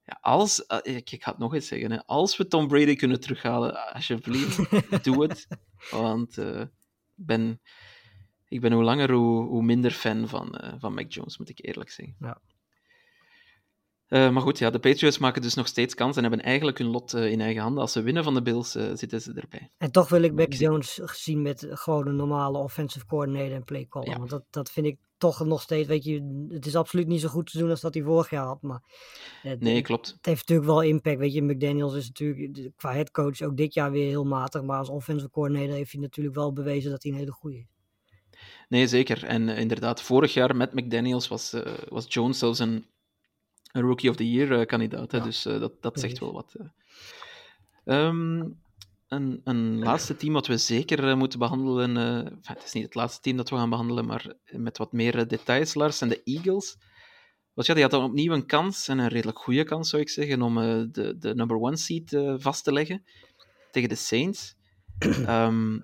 ja, als, ik, ik ga het nog eens zeggen, hè, als we Tom Brady kunnen terughalen, alsjeblieft, doe het. Want ik ben, ik ben hoe langer hoe, hoe minder fan van, van Mac Jones, moet ik eerlijk zeggen. Ja. Eh, maar goed, ja, de Patriots maken dus nog steeds kans en hebben eigenlijk hun lot eh, in eigen handen. Als ze winnen van de Bills, eh, zitten ze erbij. En toch wil ik Mac Jones zien met gewoon een normale offensive coordinator en play caller. Ja. Want dat, dat vind ik toch nog steeds, weet je, het is absoluut niet zo goed te doen als dat hij vorig jaar had. Maar het, Nee, het, klopt. heeft natuurlijk wel impact. Weet je, McDaniels is natuurlijk qua headcoach ook dit jaar weer heel matig. Maar als offensive coordinator heeft hij natuurlijk wel bewezen dat hij een hele goede is. Nee, zeker. En inderdaad, vorig jaar met McDaniels was, was Jones zelfs een, een Rookie of the Year eh, kandidaat. Hè? Ja, Dus eh, dat, dat zegt wel wat. eh. Ehm, een, een laatste team wat we zeker moeten behandelen. eh, enfin, het is niet het laatste team dat we gaan behandelen, maar met wat meer details, Lars, zijn de Eagles. Want ja, die hadden opnieuw een kans, en een redelijk goede kans zou ik zeggen, om de, de number one seed eh, vast te leggen tegen de Saints. Ehm,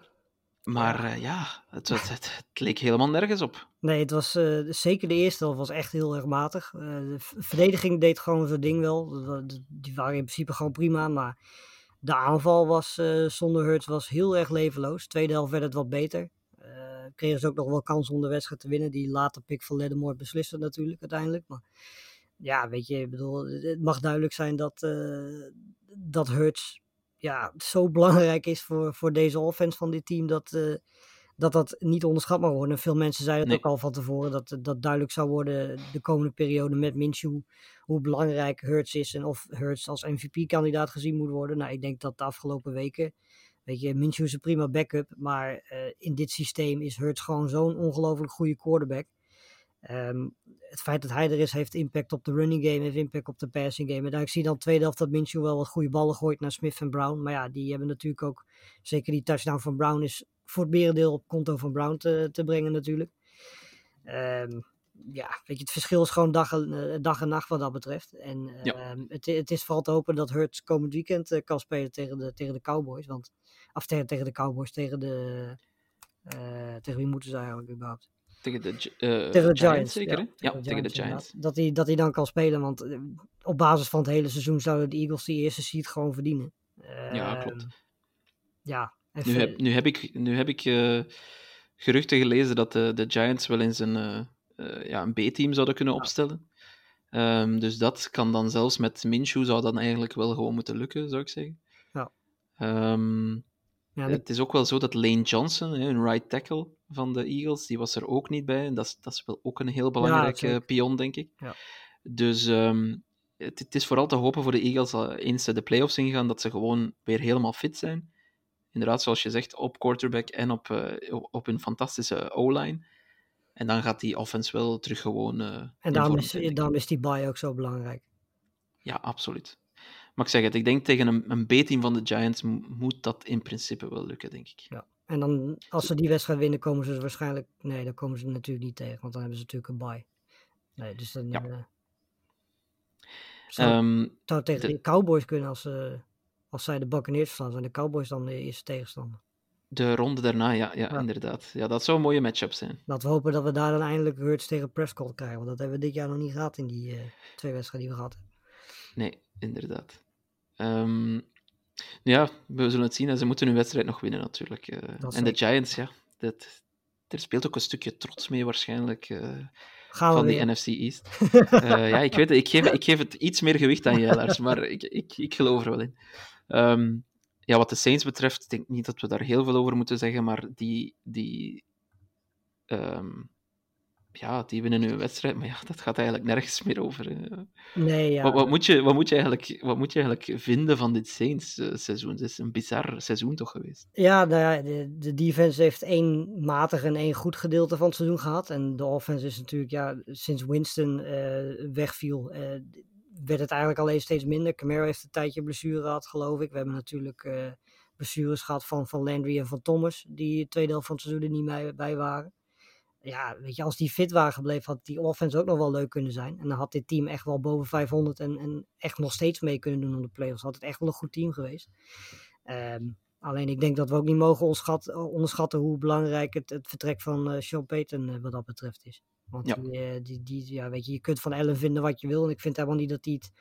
maar eh, ja, het, het, het, het leek helemaal nergens op. Nee, het was eh, zeker de eerste helft was echt heel erg matig. Eh, de verdediging deed gewoon zijn ding wel. Die waren in principe gewoon prima. Maar De aanval was eh, zonder Hurts was heel erg levenloos. Tweede helft werd het wat beter. Kregen ze ook nog wel kans om de wedstrijd te winnen. Die later pick van Ledemore besliste natuurlijk uiteindelijk. Maar ja, weet je, ik bedoel, het mag duidelijk zijn dat, dat Hurts ja, zo belangrijk is voor, voor deze offense van dit team. Dat, uh, dat dat niet onderschat mag worden. Veel mensen zeiden het nee. ook al van tevoren dat dat duidelijk zou worden de komende periode met Minshew. Hoe belangrijk Hurts is en of Hurts als MVP-kandidaat gezien moet worden. Nou, ik denk dat de afgelopen weken, weet je, Minshew is een prima backup. Maar uh, in dit systeem is Hurts gewoon zo'n ongelooflijk goede quarterback. Um, het feit dat hij er is, heeft impact op de running game, heeft impact op de passing game. En ik zie dan tweede helft dat Minshew wel wat goede ballen gooit naar Smith en Brown. Maar ja, die hebben natuurlijk ook, zeker die touchdown van Brown is voor het merendeel op konto van Brown te, te brengen natuurlijk. Um, ja, weet je, het verschil is gewoon dag en, dag en nacht wat dat betreft. En ja. het, het, is vooral te hopen dat Hurts komend weekend uh, kan spelen tegen de, tegen de Cowboys. Want, of tegen, tegen de Cowboys, tegen de... Uh, tegen wie moeten ze eigenlijk überhaupt? Tegen de, uh, tegen de Giants, Giants, zeker? Ja, Ja, tegen de Giants. Dat hij, dat hij dan kan spelen, want op basis van het hele seizoen zouden de Eagles die eerste seed gewoon verdienen. ja, klopt. Ja, nu, heb, nu heb ik, nu heb ik uh, geruchten gelezen dat de, de Giants wel eens een, ja, een B-team zouden kunnen opstellen. Um, dus dat kan dan zelfs met Minshew zou dan eigenlijk wel gewoon moeten lukken, zou ik zeggen. Ja. Um, ja, dat... Het is ook wel zo dat Lane Johnson, een right tackle van de Eagles, die was er ook niet bij. En dat is, dat is wel ook een heel belangrijke ja, pion, denk ik. Ja. Dus um, het, het, is vooral te hopen voor de Eagles, eens ze de playoffs ingaan, dat ze gewoon weer helemaal fit zijn inderdaad, zoals je zegt, op quarterback en op, uh, op een fantastische O-line. En dan gaat die offense wel terug gewoon. Uh, en daarom is, daarom is die bye ook zo belangrijk. Ja, absoluut. Maar ik zeg het, ik denk tegen een, een B-team van de Giants moet dat in principe wel lukken, denk ik. Ja. En dan, als ze die wedstrijd winnen, komen ze waarschijnlijk. Nee, dan komen ze natuurlijk niet tegen, want dan hebben ze natuurlijk een bye. Nee, dus dan. Ja. Uh, zou, um, zou tegen de, de Cowboys kunnen als ze als zij de Buccaneers verslaan, zijn de Cowboys dan de eerste tegenstander. De ronde daarna, ja, ja, ja, inderdaad. Ja, dat zou een mooie matchup zijn. Laten we hopen dat we daar dan eindelijk Hurts tegen Prescott krijgen. Want dat hebben we dit jaar nog niet gehad in die uh, twee wedstrijden die we gehad hebben. Nee, inderdaad. Um, ja, we zullen het zien. Ze moeten hun wedstrijd nog winnen natuurlijk. Uh, en de Giants, ja. Dat, er speelt ook een stukje trots mee waarschijnlijk. Uh, van die NFC East. ja, ik weet het. Ik geef, ik geef het iets meer gewicht aan jij, Lars. Maar ik, ik, ik geloof er wel in. Um, ja, wat de Saints betreft, ik denk niet dat we daar heel veel over moeten zeggen, maar die, die, um, ja, die winnen nu een wedstrijd, maar ja, dat gaat eigenlijk nergens meer over. Nee, ja. Wat, wat, moet je, wat, moet je eigenlijk, wat moet je eigenlijk vinden van dit Saints-seizoen? Het is een bizar seizoen toch geweest? Ja, nou ja de, de defense heeft één matig en één goed gedeelte van het seizoen gehad. En de offense is natuurlijk, ja, sinds Winston uh, wegviel, uh, werd het eigenlijk alleen steeds minder. Camaro heeft een tijdje blessure gehad, geloof ik. We hebben natuurlijk uh, blessures gehad van, van Landry en van Thomas, die het tweede helft van het seizoen er niet bij, bij waren. Ja, weet je, als die fit waren gebleven, had die offense ook nog wel leuk kunnen zijn. En dan had dit team echt wel boven 500 en, en echt nog steeds mee kunnen doen om de playoffs. Had het echt wel een goed team geweest. Um, alleen ik denk dat we ook niet mogen onderschatten hoe belangrijk het, het vertrek van uh, Sean Payton uh, wat dat betreft is. Want ja. Die, die, die, ja, weet je, je kunt van Ellen vinden wat je wil. En ik vind helemaal niet dat hij het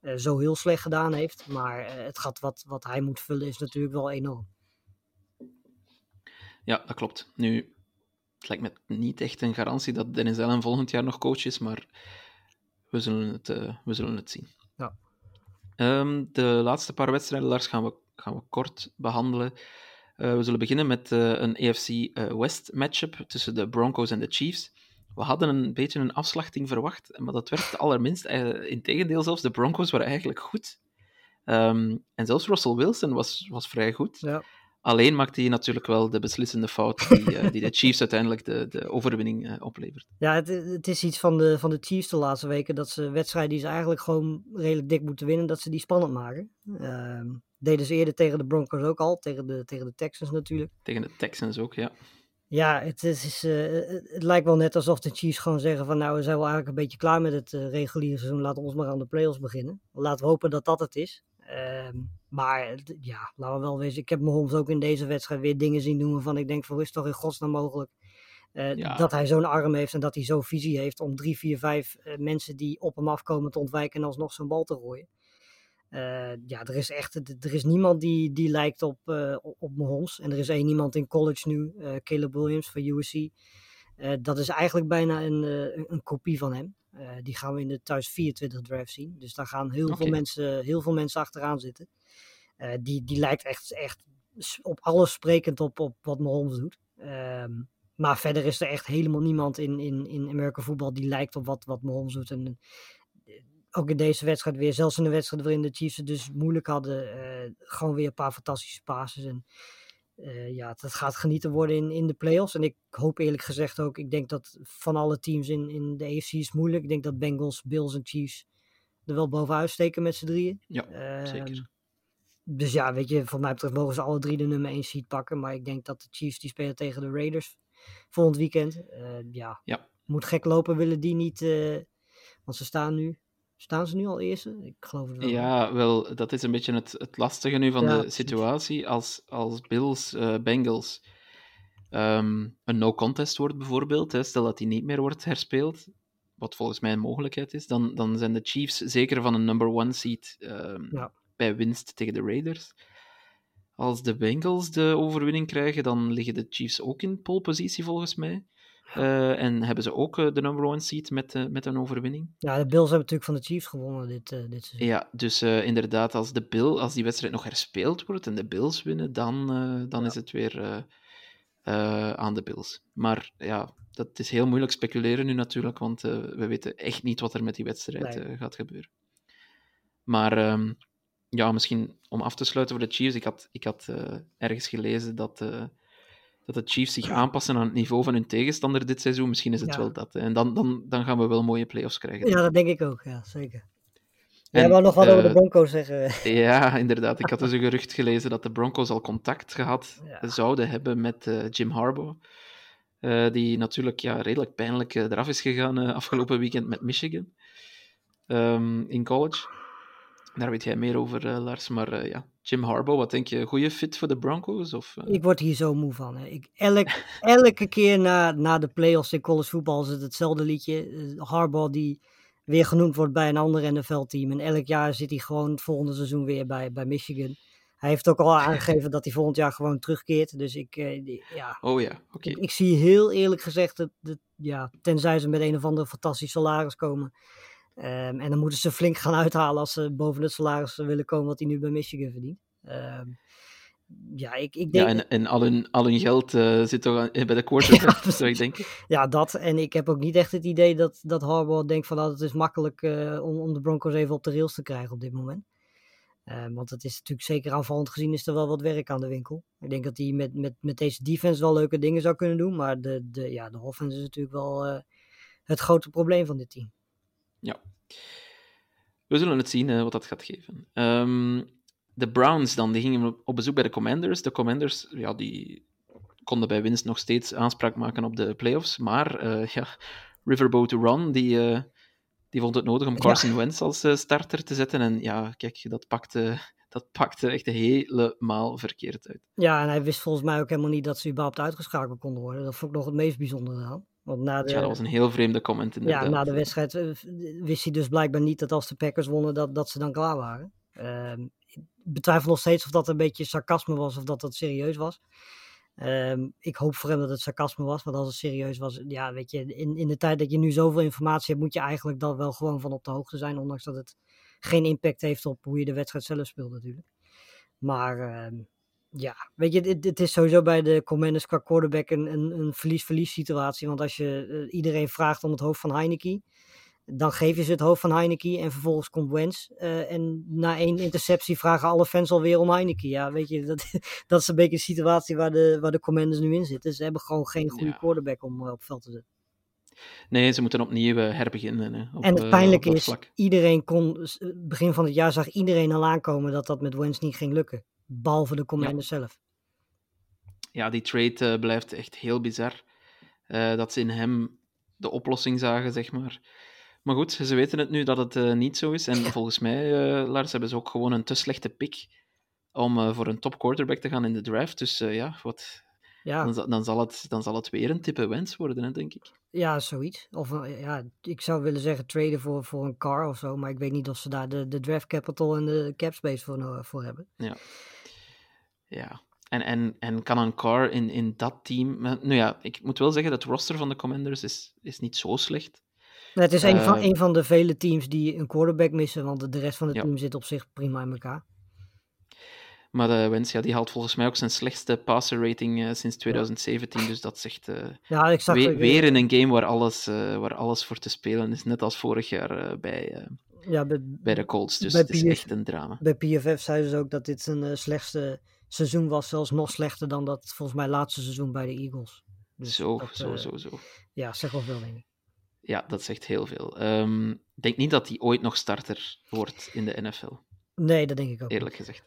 uh, zo heel slecht gedaan heeft. Maar het gat wat, wat hij moet vullen is natuurlijk wel enorm. Ja, dat klopt. Nu, het lijkt me niet echt een garantie dat Dennis Allen volgend jaar nog coach is, maar we zullen het, uh, we zullen het zien. Ja. Um, de laatste paar wedstrijden, Lars, gaan we, gaan we kort behandelen. Uh, we zullen beginnen met uh, een AFC West matchup tussen de Broncos en de Chiefs. We hadden een beetje een afslachting verwacht, maar dat werd allerminst. Integendeel zelfs, de Broncos waren eigenlijk goed. Um, en zelfs Russell Wilson was, was vrij goed. Ja. Alleen maakte hij natuurlijk wel de beslissende fout die, uh, die de Chiefs uiteindelijk de, de overwinning uh, oplevert. Ja, het, het, is iets van de, van de Chiefs de laatste weken dat ze wedstrijden die ze eigenlijk gewoon redelijk dik moeten winnen, dat ze die spannend maken. Uh, deden ze eerder tegen de Broncos ook al, tegen de, tegen de Texans natuurlijk. Tegen de Texans ook, ja. Ja, het, is, uh, het lijkt wel net alsof de Chiefs gewoon zeggen van nou, we zijn wel eigenlijk een beetje klaar met het reguliere seizoen, laten we ons maar aan de playoffs beginnen. Laten we hopen dat dat het is. Uh, maar ja, laten we wel wezen. Ik heb Mahomes ook in deze wedstrijd weer dingen zien doen waarvan ik denk: voor is toch in godsnaam mogelijk uh, ja. dat hij zo'n arm heeft en dat hij zo'n visie heeft om drie, vier, vijf uh, mensen die op hem afkomen te ontwijken en alsnog zo'n bal te gooien. Eh, ja, er is echt er is niemand die, die lijkt op, op Mahomes. En er is één iemand in college nu, Caleb Williams van USC. dat is eigenlijk bijna een, een kopie van hem. die gaan we in de thuis 24 draft zien. Dus daar gaan heel, veel, mensen, heel veel mensen achteraan zitten. Die, die lijkt echt, echt op alles sprekend op, op wat Mahomes doet. Ehm, maar verder is er echt helemaal niemand in, in, in Amerika voetbal die lijkt op wat, wat Mahomes doet. En ook in deze wedstrijd weer, zelfs in de wedstrijd waarin de Chiefs het dus moeilijk hadden, uh, gewoon weer een paar fantastische passes. En uh, ja, het gaat genieten worden in, in de playoffs. En ik hoop eerlijk gezegd ook, ik denk dat van alle teams in, in de AFC is moeilijk. Ik denk dat Bengals, Bills en Chiefs er wel bovenuit steken met z'n drieën. Ja, uh, zeker. Dus ja, weet je, van mij betreft mogen ze alle drie de nummer 1 seed pakken. Maar ik denk dat de Chiefs die spelen tegen de Raiders volgend weekend. ja, ja, moet gek lopen, willen die niet. want ze staan nu Staan ze nu al eerste? Ik geloof het wel. Ja, wel, dat is een beetje het, het lastige nu van de situatie. Als, als Bills, uh, Bengals ehm, een no-contest wordt bijvoorbeeld, hè, stel dat die niet meer wordt herspeeld, wat volgens mij een mogelijkheid is, dan, dan zijn de Chiefs zeker van een number one seed um, ja. Bij winst tegen de Raiders. Als de Bengals de overwinning krijgen, dan liggen de Chiefs ook in pole positie volgens mij. Uh, en hebben ze ook uh, de number one seat met, uh, met een overwinning. Ja, de Bills hebben natuurlijk van de Chiefs gewonnen dit, dit seizoen. Ja, dus inderdaad, als, de Bill, als die wedstrijd nog herspeeld wordt en de Bills winnen, dan, dan ja. is het weer aan de Bills. Maar ja, dat is heel moeilijk speculeren nu natuurlijk, want we weten echt niet wat er met die wedstrijd nee. gaat gebeuren. Maar um, ja, misschien om af te sluiten voor de Chiefs, ik had, ik had ergens gelezen dat dat de Chiefs zich aanpassen aan het niveau van hun tegenstander dit seizoen. Misschien is het ja. wel dat. Hè. En dan, dan, dan gaan we wel mooie playoffs krijgen. Ja, dat denk ik ook, ja, zeker. Jij wou nog wat uh, over de eh, Broncos zeggen. Ja, inderdaad. Ik had dus een gerucht gelezen dat de Broncos al contact gehad ja. zouden hebben met Jim Harbaugh. Die natuurlijk ja, redelijk pijnlijk eraf is gegaan afgelopen weekend met Michigan um, in college. Daar weet jij meer over, Lars. Maar ja, Jim Harbaugh, wat denk je? Goede fit voor de Broncos? Of, uh... Ik word hier zo moe van. Hè. Ik, elk, elke keer na, na de playoffs in college voetbal is het hetzelfde liedje. Harbaugh die weer genoemd wordt bij een ander NFL-team. En elk jaar zit hij gewoon het volgende seizoen weer bij, bij Michigan. Hij heeft ook al aangegeven dat hij volgend jaar gewoon terugkeert. Dus ik, die, ja. Oh ja, oké. Ik, ik, zie heel eerlijk gezegd, dat, dat, ja, tenzij ze met een of andere fantastisch salaris komen Um, en dan moeten ze flink gaan uithalen als ze boven het salaris willen komen wat hij nu bij Michigan verdient. Um, ja, ik, ik denk... Ja, en, en al, hun, al hun geld uh, zit toch bij de quarterback, ja, zou ik denken. Ja, dat. En ik heb ook niet echt het idee dat, dat Harbaugh denkt van... dat nou, het is makkelijk uh, om, om de Broncos even op de rails te krijgen op dit moment. Uh, want het is natuurlijk zeker aanvallend gezien is er wel wat werk aan de winkel. Ik denk dat hij met, met, met deze defense wel leuke dingen zou kunnen doen. Maar de, de, ja, de offense is natuurlijk wel het grote probleem van dit team. Ja. We zullen het zien uh, wat dat gaat geven. Um, de Browns dan, die gingen op bezoek bij de Commanders. De Commanders, ja, die konden bij winst nog steeds aanspraak maken op de playoffs. Maar uh, ja, Riverboat Run, die, uh, die vond het nodig om Carson ja. Wentz als starter te zetten. En ja, kijk, dat pakte, dat pakte echt helemaal verkeerd uit. Ja, en hij wist volgens mij ook helemaal niet dat ze überhaupt uitgeschakeld konden worden. Dat vond ik nog het meest bijzondere aan. Want na de, ja, dat was een heel vreemde comment inderdaad. Ja, na de wedstrijd eh, wist hij dus blijkbaar niet dat als de Packers wonnen, dat, dat ze dan klaar waren. Uh, ik betwijfel nog steeds of dat een beetje sarcasme was of dat dat serieus was. Um, ik hoop voor hem dat het sarcasme was, want als het serieus was, ja, weet je, in, in de tijd dat je nu zoveel informatie hebt, moet je eigenlijk dan wel gewoon van op de hoogte zijn, ondanks dat het geen impact heeft op hoe je de wedstrijd zelf speelt natuurlijk. Maar uh, ja, weet je, het, het, is sowieso bij de Commanders qua quarterback een, verlies-verlies situatie. Want als je uh, iedereen vraagt om het hoofd van Heineken, dan geef je ze het hoofd van Heineken en vervolgens komt Wens. Uh, en na één interceptie vragen alle fans alweer om Heineken. Ja, weet je, dat, dat is een beetje de situatie waar de, waar de Commanders nu in zitten. Ze hebben gewoon geen goede ja. quarterback om uh, op veld te zetten. Nee, ze moeten opnieuw herbeginnen. Hè, op, en het pijnlijke is, iedereen kon, begin van het jaar zag iedereen al aankomen dat dat met Wens niet ging lukken. Behalve de Commanders ja. zelf. Ja, die trade uh, blijft echt heel bizar. Uh, dat ze in hem de oplossing zagen, zeg maar. Maar goed, ze weten het nu dat het uh, niet zo is. En volgens mij, Lars, hebben ze ook gewoon een te slechte pick om voor een top quarterback te gaan in de draft. Dus ja, wat, Ja, Dan, dan, zal het, dan zal het weer een tippe wens worden, hè, denk ik. Ja, zoiets. Of eh, ja, ik zou willen zeggen traden voor, voor een car of zo. Maar ik weet niet of ze daar de, de draft capital en de cap space voor, voor hebben. Ja. En, en, en kan een car in, in dat team... Nou ja, ik moet wel zeggen, dat roster van de Commanders is, is niet zo slecht. Nou, het is een, van, Eh, een van de vele teams die een quarterback missen. Want de- de rest van het Ja. team zit op zich prima in elkaar. Maar de Wens ja, die haalt volgens mij ook zijn slechtste passer rating eh, sinds 2017. Dus dat zegt eh, Ja, ik zag weer, er- in een game waar alles, eh, waar alles voor te spelen is. Net als vorig jaar eh, bij, eh, ja, bij, bij de Colts. Dus het is echt een drama. bij PFF zeiden ze ook dat dit zijn eh, slechtste seizoen was. Zelfs nog slechter dan dat volgens mij laatste seizoen bij de Eagles. Dus Zo, dat, zo, eh, zo, zo. Ja, zeg wel veel dingen. Ja, dat zegt heel veel. Ehm, Ik denk niet dat hij ooit nog starter wordt in de NFL, Nee, dat denk ik ook. niet. eerlijk gezegd.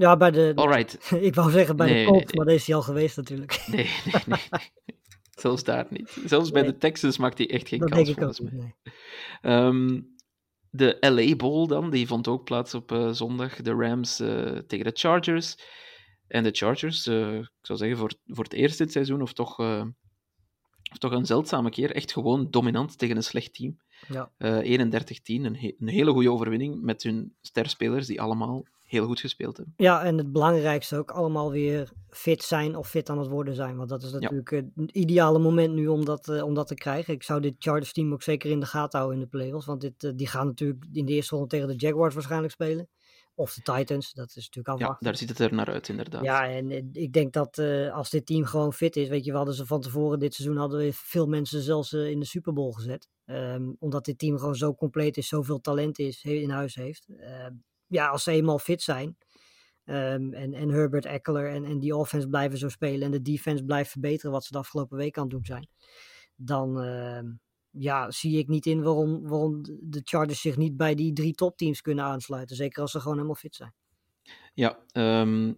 Ja, bij de. Alright. ik wou zeggen bij Nee, de nee, Colts, nee. maar deze is hij al geweest natuurlijk. Nee, nee, nee. Zelfs daar niet. Zelfs bij de Texans maakt hij echt geen dat kans, denk ik ook mij. Ehm, de LA Bowl dan, die vond ook plaats op eh, zondag. De Rams eh, tegen de Chargers. En de Chargers, eh, ik zou zeggen voor, voor het eerst dit seizoen, of toch, of toch een zeldzame keer, echt gewoon dominant tegen een slecht team. Ja. Eh 31-10, een, he- een hele goede overwinning met hun sterspelers die allemaal heel goed gespeeld hebben. Ja, en het belangrijkste ook, allemaal weer fit zijn of fit aan het worden zijn. Want dat is natuurlijk het ideale moment nu om dat, eh, om dat te krijgen. Ik zou dit Chargers team ook zeker in de gaten houden in de playoffs. Want dit, eh, die gaan natuurlijk in de eerste ronde tegen de Jaguars waarschijnlijk spelen. Of de Titans, dat is natuurlijk Ja, afwachten. daar ziet het er naar uit, inderdaad. Ja, en ik denk dat eh, als dit team gewoon fit is, weet je, we hadden ze van tevoren dit seizoen hadden we veel mensen zelfs in de Super Bowl gezet. Ehm, omdat dit team gewoon zo compleet is, zoveel talent is, in huis heeft. Ehm, ja, als ze eenmaal fit zijn ehm, en, en Herbert Eckler en, en die offense blijven zo spelen en de defense blijft verbeteren wat ze de afgelopen week aan het doen zijn, dan ehm, ja, zie ik niet in waarom, waarom de Chargers zich niet bij die drie topteams kunnen aansluiten. Zeker als ze gewoon helemaal fit zijn. Ja, ehm,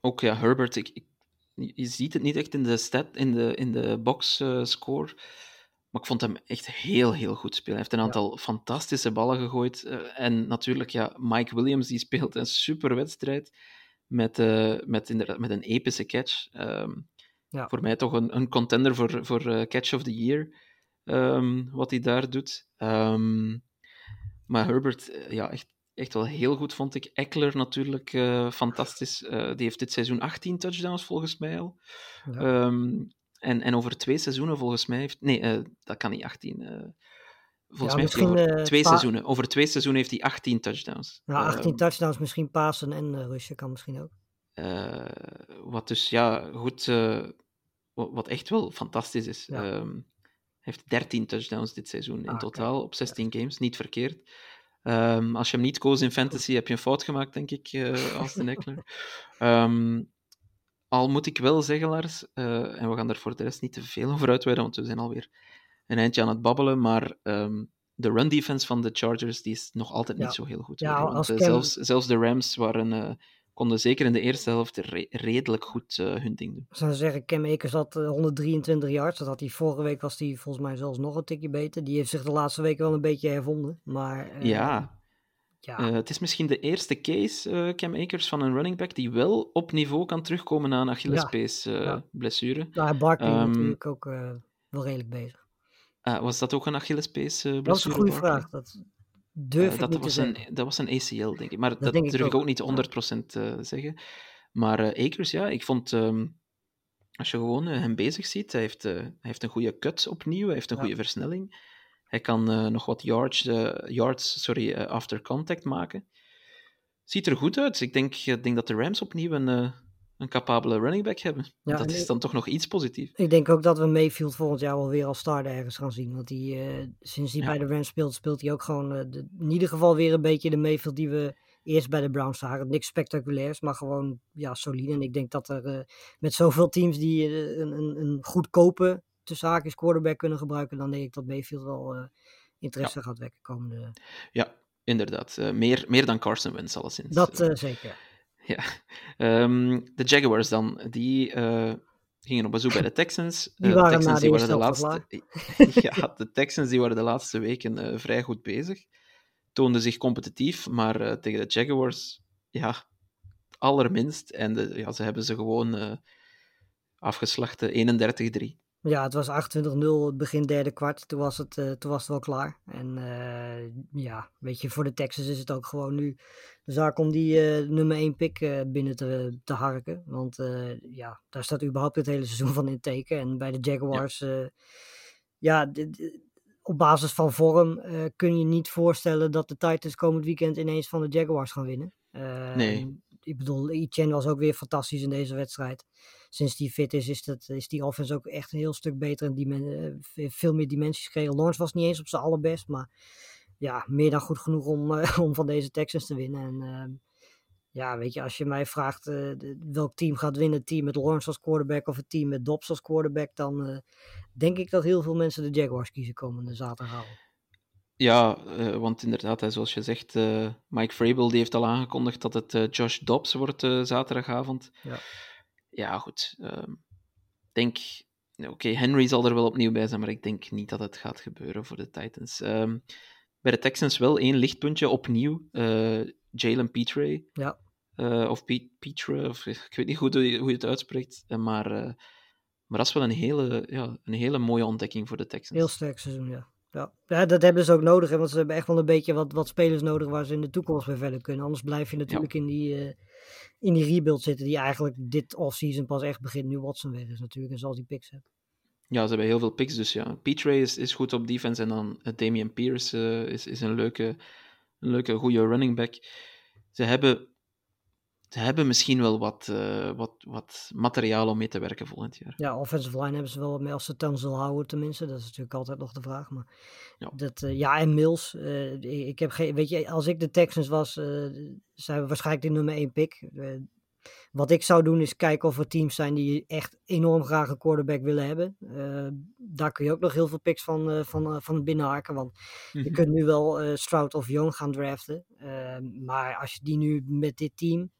ook ja, Herbert, ik, ik- je ziet het niet echt in de, stat, in de, in de box eh, score, maar ik vond hem echt heel, heel goed spelen. Hij heeft een aantal fantastische ballen gegooid. eh, en natuurlijk, ja, Mike Williams die speelt een super wedstrijd met, eh, met, inderdaad, met een epische catch. Ehm, Ja. Voor mij toch een, een contender voor, voor eh, Catch of the Year, ehm, wat hij daar doet. Ehm, maar Herbert, ja, echt, echt wel heel goed vond ik. Eckler natuurlijk fantastisch. Die heeft dit seizoen 18 touchdowns volgens mij al. Ja. En, en over twee seizoenen volgens mij heeft... Nee, eh, dat kan niet 18. eh, volgens mij heeft hij over eh, twee seizoenen. Over twee seizoenen heeft hij 18 touchdowns. Nou, 18 Ehm, touchdowns, misschien pasen en rushen kan misschien ook. wat dus, ja, goed... eh, wa- wat echt wel fantastisch is. Ja. Ehm, hij heeft 13 touchdowns dit seizoen in Ah, totaal op 16 games. Niet verkeerd. Ehm, als je hem niet koos in fantasy, heb je een fout gemaakt, denk ik, eh Austin Eckler. Ehm, al moet ik wel zeggen, Lars, eh, en we gaan er voor de rest niet te veel over uitweiden, want we zijn alweer een eindje aan het babbelen, maar ehm, de run defense van de Chargers die is nog altijd Ja. niet zo heel goed. Ja, hoor. Want, als eh, zelfs, zelfs de Rams waren, eh, konden zeker in de eerste helft re- redelijk goed hun ding doen. Ik zou zeggen, Cam Akers had eh, 123 yards. Dat had hij vorige week, was hij volgens mij zelfs nog een tikje beter. Die heeft zich de laatste weken wel een beetje hervonden. Maar ja, ja, Eh, het is misschien de eerste case, eh, Cam Akers, van een running back die wel op niveau kan terugkomen na een Achillespees eh, ja. blessure. nou, Barkley ehm, natuurlijk ook wel redelijk bezig. Ah, was dat ook een Achillespees eh, blessure? Dat is een goede Barkley? vraag. Dat durf ik dat, niet te was een, dat was een ACL, denk ik. Maar dat, durf ik ook. ook niet 100% eh, zeggen. Maar Akers, ja, ik vond... ehm, als je gewoon hem bezig ziet, hij heeft, hij heeft een goede cut opnieuw, hij heeft een Ja. goede versnelling. Hij kan eh, nog wat yards, eh, yards sorry, eh, after contact maken. Ziet er goed uit. Ik denk, ik denk dat de Rams opnieuw een, een capabele running back hebben. Ja, dat is dan toch nog iets positiefs. Ik denk ook dat we Mayfield volgend jaar wel weer als starter ergens gaan zien. Want die, sinds hij Ja. bij de Rams speelt, speelt hij ook gewoon de- in ieder geval weer een beetje de Mayfield die we eerst bij de Browns zagen. Niks spectaculairs, maar gewoon ja, solide. En ik denk dat er met zoveel teams die een, een, een goedkope tussen haakjes quarterback kunnen gebruiken, dan denk ik dat Mayfield wel eh, interesse gaat wekken komende. Ja, inderdaad. Eh, meer, meer dan Carson Wentz, alleszins. Dat Eh, zeker. Ja. Ehm, de Jaguars dan, die gingen op bezoek bij de Texans. Die de waren Texans de die waren de laatste... ja, de Texans die waren de laatste weken vrij goed bezig. Toonden zich competitief, maar tegen de Jaguars, ja, allerminst. En de, ja, ze hebben ze gewoon... eh, afgeslachte 31-3. Ja, het was 28-0 begin derde kwart. Toen was het, uh, toen was het wel klaar. En uh, ja, weet je, voor de Texans is het ook gewoon nu de zaak om die uh, nummer 1 pick binnen te, te harken. Want ja, daar staat überhaupt het hele seizoen van in teken. En bij de Jaguars, ja, ja op basis van vorm kun je niet voorstellen dat de Titans komend weekend ineens van de Jaguars gaan winnen. nee. Ik bedoel, Etienne was ook weer fantastisch in deze wedstrijd sinds die fit is, is, dat, is die offense ook echt een heel stuk beter en die veel meer dimensies gekregen. Lawrence was niet eens op zijn allerbest, maar ja, meer dan goed genoeg om, uh, om van deze Texans te winnen. En uh, ja, weet je, als je mij vraagt uh, welk team gaat winnen, het team met Lawrence als quarterback of het team met Dobbs als quarterback, dan denk ik dat heel veel mensen de Jaguars kiezen komende zaterdagavond. Ja, want inderdaad, hè, zoals je zegt, Mike Vrabel die heeft al aangekondigd dat het Josh Dobbs wordt zaterdagavond. Ja ja, goed. Uh, denk, oké, okay, Henry zal er wel opnieuw bij zijn, maar ik denk niet dat het gaat gebeuren voor de Titans. Um, bij de Texans wel één lichtpuntje opnieuw. Uh, Jalen Petre. Ja. Uh, of Pete, Petre, of ik weet niet goed hoe je, hoe je het uitspreekt. Uh, maar, maar dat is wel een hele, ja, een hele mooie ontdekking voor de Texans. Heel sterk seizoen, ja. Ja. ja, dat hebben ze ook nodig, hè, want ze hebben echt wel een beetje wat, wat spelers nodig waar ze in de toekomst weer verder kunnen. Anders blijf je natuurlijk ja. in die in die rebuild zitten, die eigenlijk dit offseason pas echt begint, nu Watson weg is natuurlijk, en zoals die picks hebben. Ja, ze hebben heel veel picks, dus ja. Petray is, is goed op defense en dan uh, Damian Pierce uh, is, is een leuke, een leuke, goede running back. Ze hebben, ze hebben misschien wel wat, uh, wat, wat materiaal om mee te werken volgend jaar. Ja, offensive line hebben ze wel wat mee, als ze Tanzel houden tenminste. Dat is natuurlijk altijd nog de vraag. Maar ja, dat, ja en Mills. ik heb geen, weet je, als ik de Texans was, zijn we waarschijnlijk de nummer 1 pick. Wat ik zou doen is kijken of er teams zijn die echt enorm graag een quarterback willen hebben. Daar kun je ook nog heel veel picks van, van, van binnenhaken. Want je kunt nu wel Stroud of Young gaan draften. maar als je die nu met dit team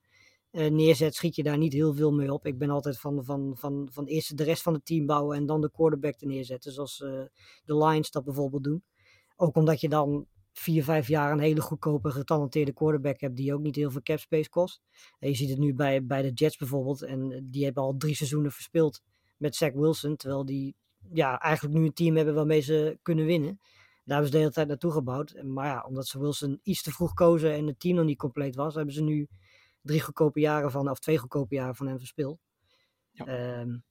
neerzet, schiet je daar niet heel veel mee op. Ik ben altijd van, van, van, van eerst de rest van het team bouwen en dan de quarterback te neerzetten. Zoals de Lions dat bijvoorbeeld doen. Ook omdat je dan vier, vijf jaar een hele goedkope, getalenteerde quarterback hebt die ook niet heel veel cap space kost. En je ziet het nu bij, bij de Jets bijvoorbeeld. En eh, die hebben al drie seizoenen verspeeld met Zach Wilson. Terwijl die ja, eigenlijk nu een team hebben waarmee ze kunnen winnen. Daar hebben ze de hele tijd naartoe gebouwd. Maar ja, omdat ze Wilson iets te vroeg kozen en het team nog niet compleet was, hebben ze nu drie goedkope jaren van, of twee goedkope jaren van hem verspeeld. Ja. Um,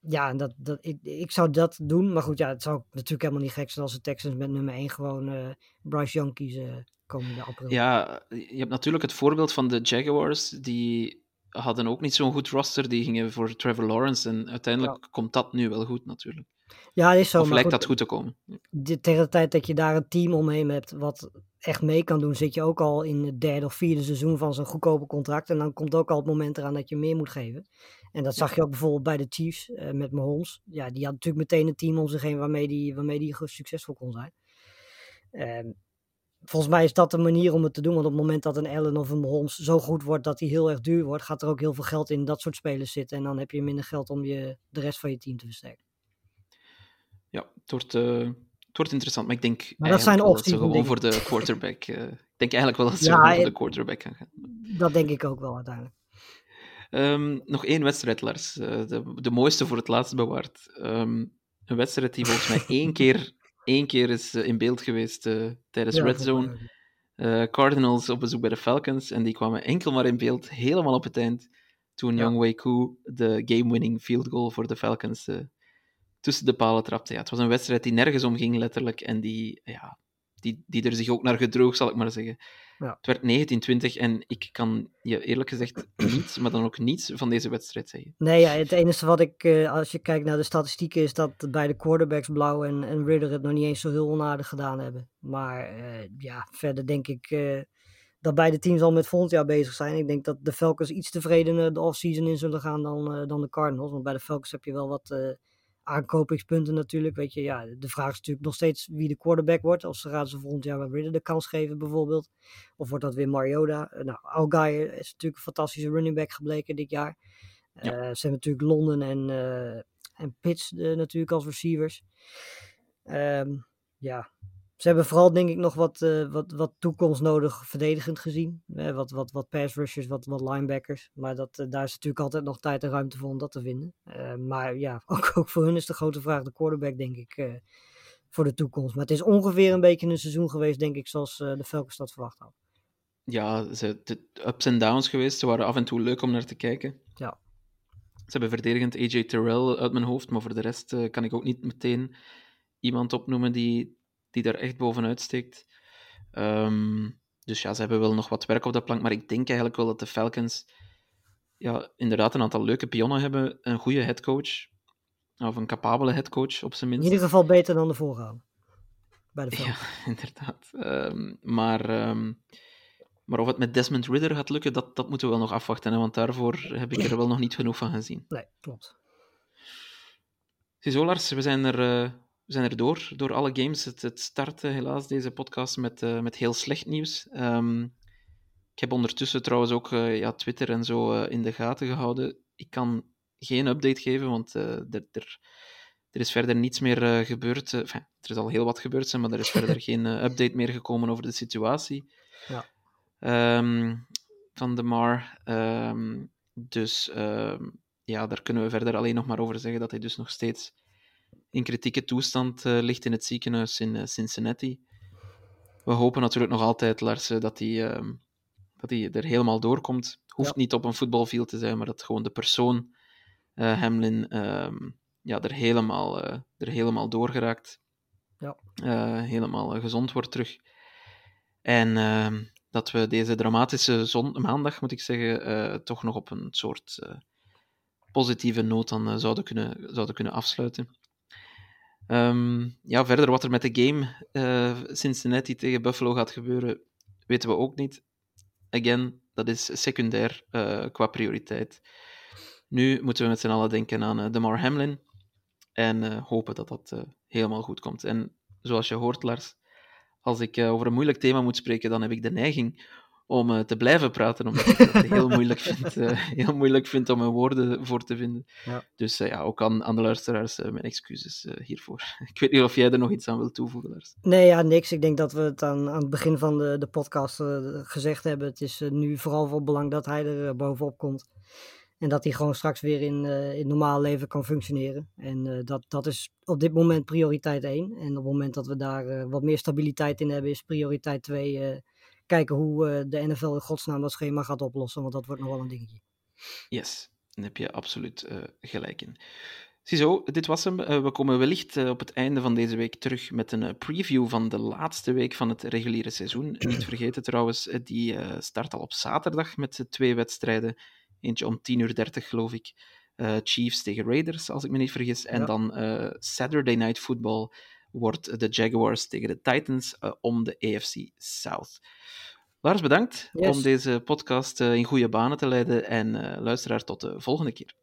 ja, en dat, dat, ik, ik zou dat doen. Maar goed, ja, het zou natuurlijk helemaal niet gek zijn als de Texans met nummer 1 gewoon uh, Bryce Young kiezen komende april. Ja, je hebt natuurlijk het voorbeeld van de Jaguars. Die hadden ook niet zo'n goed roster. Die gingen voor Trevor Lawrence. En uiteindelijk ja. komt dat nu wel goed natuurlijk. Ja, is zo. Of lijkt goed, dat goed te komen? De, tegen de tijd dat je daar een team omheen hebt wat echt mee kan doen, zit je ook al in het derde of vierde seizoen van zo'n goedkope contract. En dan komt ook al het moment eraan dat je meer moet geven. En dat zag je ook bijvoorbeeld bij de Chiefs uh, met Mahomes. Ja, die had natuurlijk meteen een team om zich heen waarmee die, waarmee die succesvol kon zijn. Uh, volgens mij is dat de manier om het te doen. Want op het moment dat een Allen of een Mahomes zo goed wordt dat hij heel erg duur wordt, gaat er ook heel veel geld in dat soort spelers zitten. En dan heb je minder geld om je, de rest van je team te versterken. Ja, het wordt, uh, het wordt interessant. Maar ik denk maar dat zijn dat ze gewoon voor de quarterback. Uh, ik denk eigenlijk wel dat ze ja, gewoon voor de quarterback gaan gaan. Dat denk ik ook wel uiteindelijk. Um, nog één wedstrijd, Lars. Uh, de, de, mooiste voor het laatst bewaard. Um, een wedstrijd die volgens mij één keer, één keer is in beeld geweest uh, tijdens ja, Red Zone. Cardinals op bezoek bij de Falcons. En die kwamen enkel maar in beeld, helemaal op het eind. Toen ja. Young Wei Koo de game-winning field goal voor de Falcons tussen de palen trapte. Ja, het was een wedstrijd die nergens om ging, letterlijk. En die, ja, die, die er zich ook naar gedroog, zal ik maar zeggen. Ja. Het werd 19-20 en ik kan je eerlijk gezegd niets, maar dan ook niets van deze wedstrijd zeggen. Nee, ja, het enige wat ik, uh, als je kijkt naar de statistieken, is dat bij de quarterbacks Blauw en, en Ridder het nog niet eens zo heel onaardig gedaan hebben. Maar uh, ja, verder denk ik uh, dat beide teams al met volgend jaar bezig zijn. Ik denk dat de Falcons iets tevredener de offseason in zullen gaan dan, dan de Cardinals. Want bij de Falcons heb je wel wat aankopingspunten natuurlijk. Weet je, ja, de vraag is natuurlijk nog steeds wie de quarterback wordt. Of ze gaan ze volgend jaar Ridder de kans geven bijvoorbeeld. Of wordt dat weer Mariota? Nou, Algier is natuurlijk een fantastische running back gebleken dit jaar. Ja. Uh, ze hebben natuurlijk Londen en, uh, en Pitts uh, natuurlijk als receivers. Um, ja, Ze hebben vooral denk ik nog wat, uh, wat, wat toekomst nodig verdedigend gezien. Eh, wat, wat, wat pass rushers, wat, wat linebackers. Maar dat, uh, daar is natuurlijk altijd nog tijd en ruimte voor om dat te vinden. maar ja, ook, ook voor hun is de grote vraag de quarterback denk ik voor de toekomst. Maar het is ongeveer een beetje een seizoen geweest denk ik zoals de Falcons dat verwacht hadden. Ja, ze, de ups en downs geweest. Ze waren af en toe leuk om naar te kijken. Ja. Ze hebben verdedigend AJ Terrell uit mijn hoofd, maar voor de rest kan ik ook niet meteen iemand opnoemen die, die daar echt bovenuit steekt. Um, dus ja, ze hebben wel nog wat werk op de plank, maar ik denk eigenlijk wel dat de Falcons ja, inderdaad een aantal leuke pionnen hebben. Een goede headcoach, of een capabele headcoach op zijn minst. In ieder geval beter dan de voorgaande. Bij de Falcons. Ja, inderdaad. Um, maar, um, maar of het met Desmond Ridder gaat lukken, dat, dat moeten we wel nog afwachten. Hè, want daarvoor heb ik er wel nog niet genoeg van gezien. Nee, klopt. Ziezo, Lars, we zijn er... Uh, we zijn er door, door alle games. Het, het startte helaas deze podcast met, uh, met heel slecht nieuws. Um, ik heb ondertussen trouwens ook uh, ja, Twitter en zo uh, in de gaten gehouden. Ik kan geen update geven, want er, er, er, is verder niets meer gebeurd. Enfin, er is al heel wat gebeurd, maar er is verder geen update meer gekomen over de situatie ja. um, van de Mar. Um, dus ja, daar kunnen we verder alleen nog maar over zeggen dat hij dus nog steeds in kritieke toestand uh, ligt in het ziekenhuis in uh, Cincinnati. We hopen natuurlijk nog altijd, Lars, dat hij, uh, dat hij er helemaal doorkomt. Hoeft ja. niet op een voetbalveld te zijn, maar dat gewoon de persoon eh, Hamlin ehm, ja, er, helemaal, er helemaal doorgeraakt. Ja. helemaal gezond wordt terug. En ehm, dat we deze dramatische zon maandag, moet ik zeggen, toch nog op een soort positieve noot dan zouden, kunnen, zouden kunnen afsluiten. Um, ja, verder wat er met de game uh, Cincinnati tegen Buffalo gaat gebeuren, weten we ook niet. Again, dat is secundair uh, qua prioriteit. Nu moeten we met z'n allen denken aan uh, Demar Hamlin en hopen dat dat helemaal goed komt. En zoals je hoort, Lars, als ik over een moeilijk thema moet spreken, dan heb ik de neiging om uh, te blijven praten, omdat ik het heel moeilijk vind, uh, heel moeilijk vind om er woorden voor te vinden. Ja. Dus uh, ja, ook aan, aan de luisteraars mijn excuses hiervoor. Ik weet niet of jij er nog iets aan wilt toevoegen, Lars. Nee, ja, niks. Ik denk dat we het aan, aan het begin van de, de podcast gezegd hebben. Het is nu vooral van belang dat hij er bovenop komt. En dat hij gewoon straks weer in, in het normale leven kan functioneren. En dat, dat is op dit moment prioriteit 1. En op het moment dat we daar wat meer stabiliteit in hebben, is prioriteit 2 kijken hoe uh, de NFL in godsnaam dat schema gaat oplossen, want dat wordt nog wel een dingetje. Yes, daar heb je absoluut uh, gelijk in. Ziezo, dit was hem. Uh, we komen wellicht op het einde van deze week terug met een preview van de laatste week van het reguliere seizoen. Niet vergeten trouwens, die start al op zaterdag met twee wedstrijden. Eentje om 10.30 uur, 30, geloof ik. Chiefs tegen Raiders, als ik me niet vergis. En ja. dan Saturday Night Football wordt de Jaguars tegen de Titans om de AFC South. Lars, bedankt yes. om deze podcast uh, in goede banen te leiden en uh, luisteraar tot de volgende keer.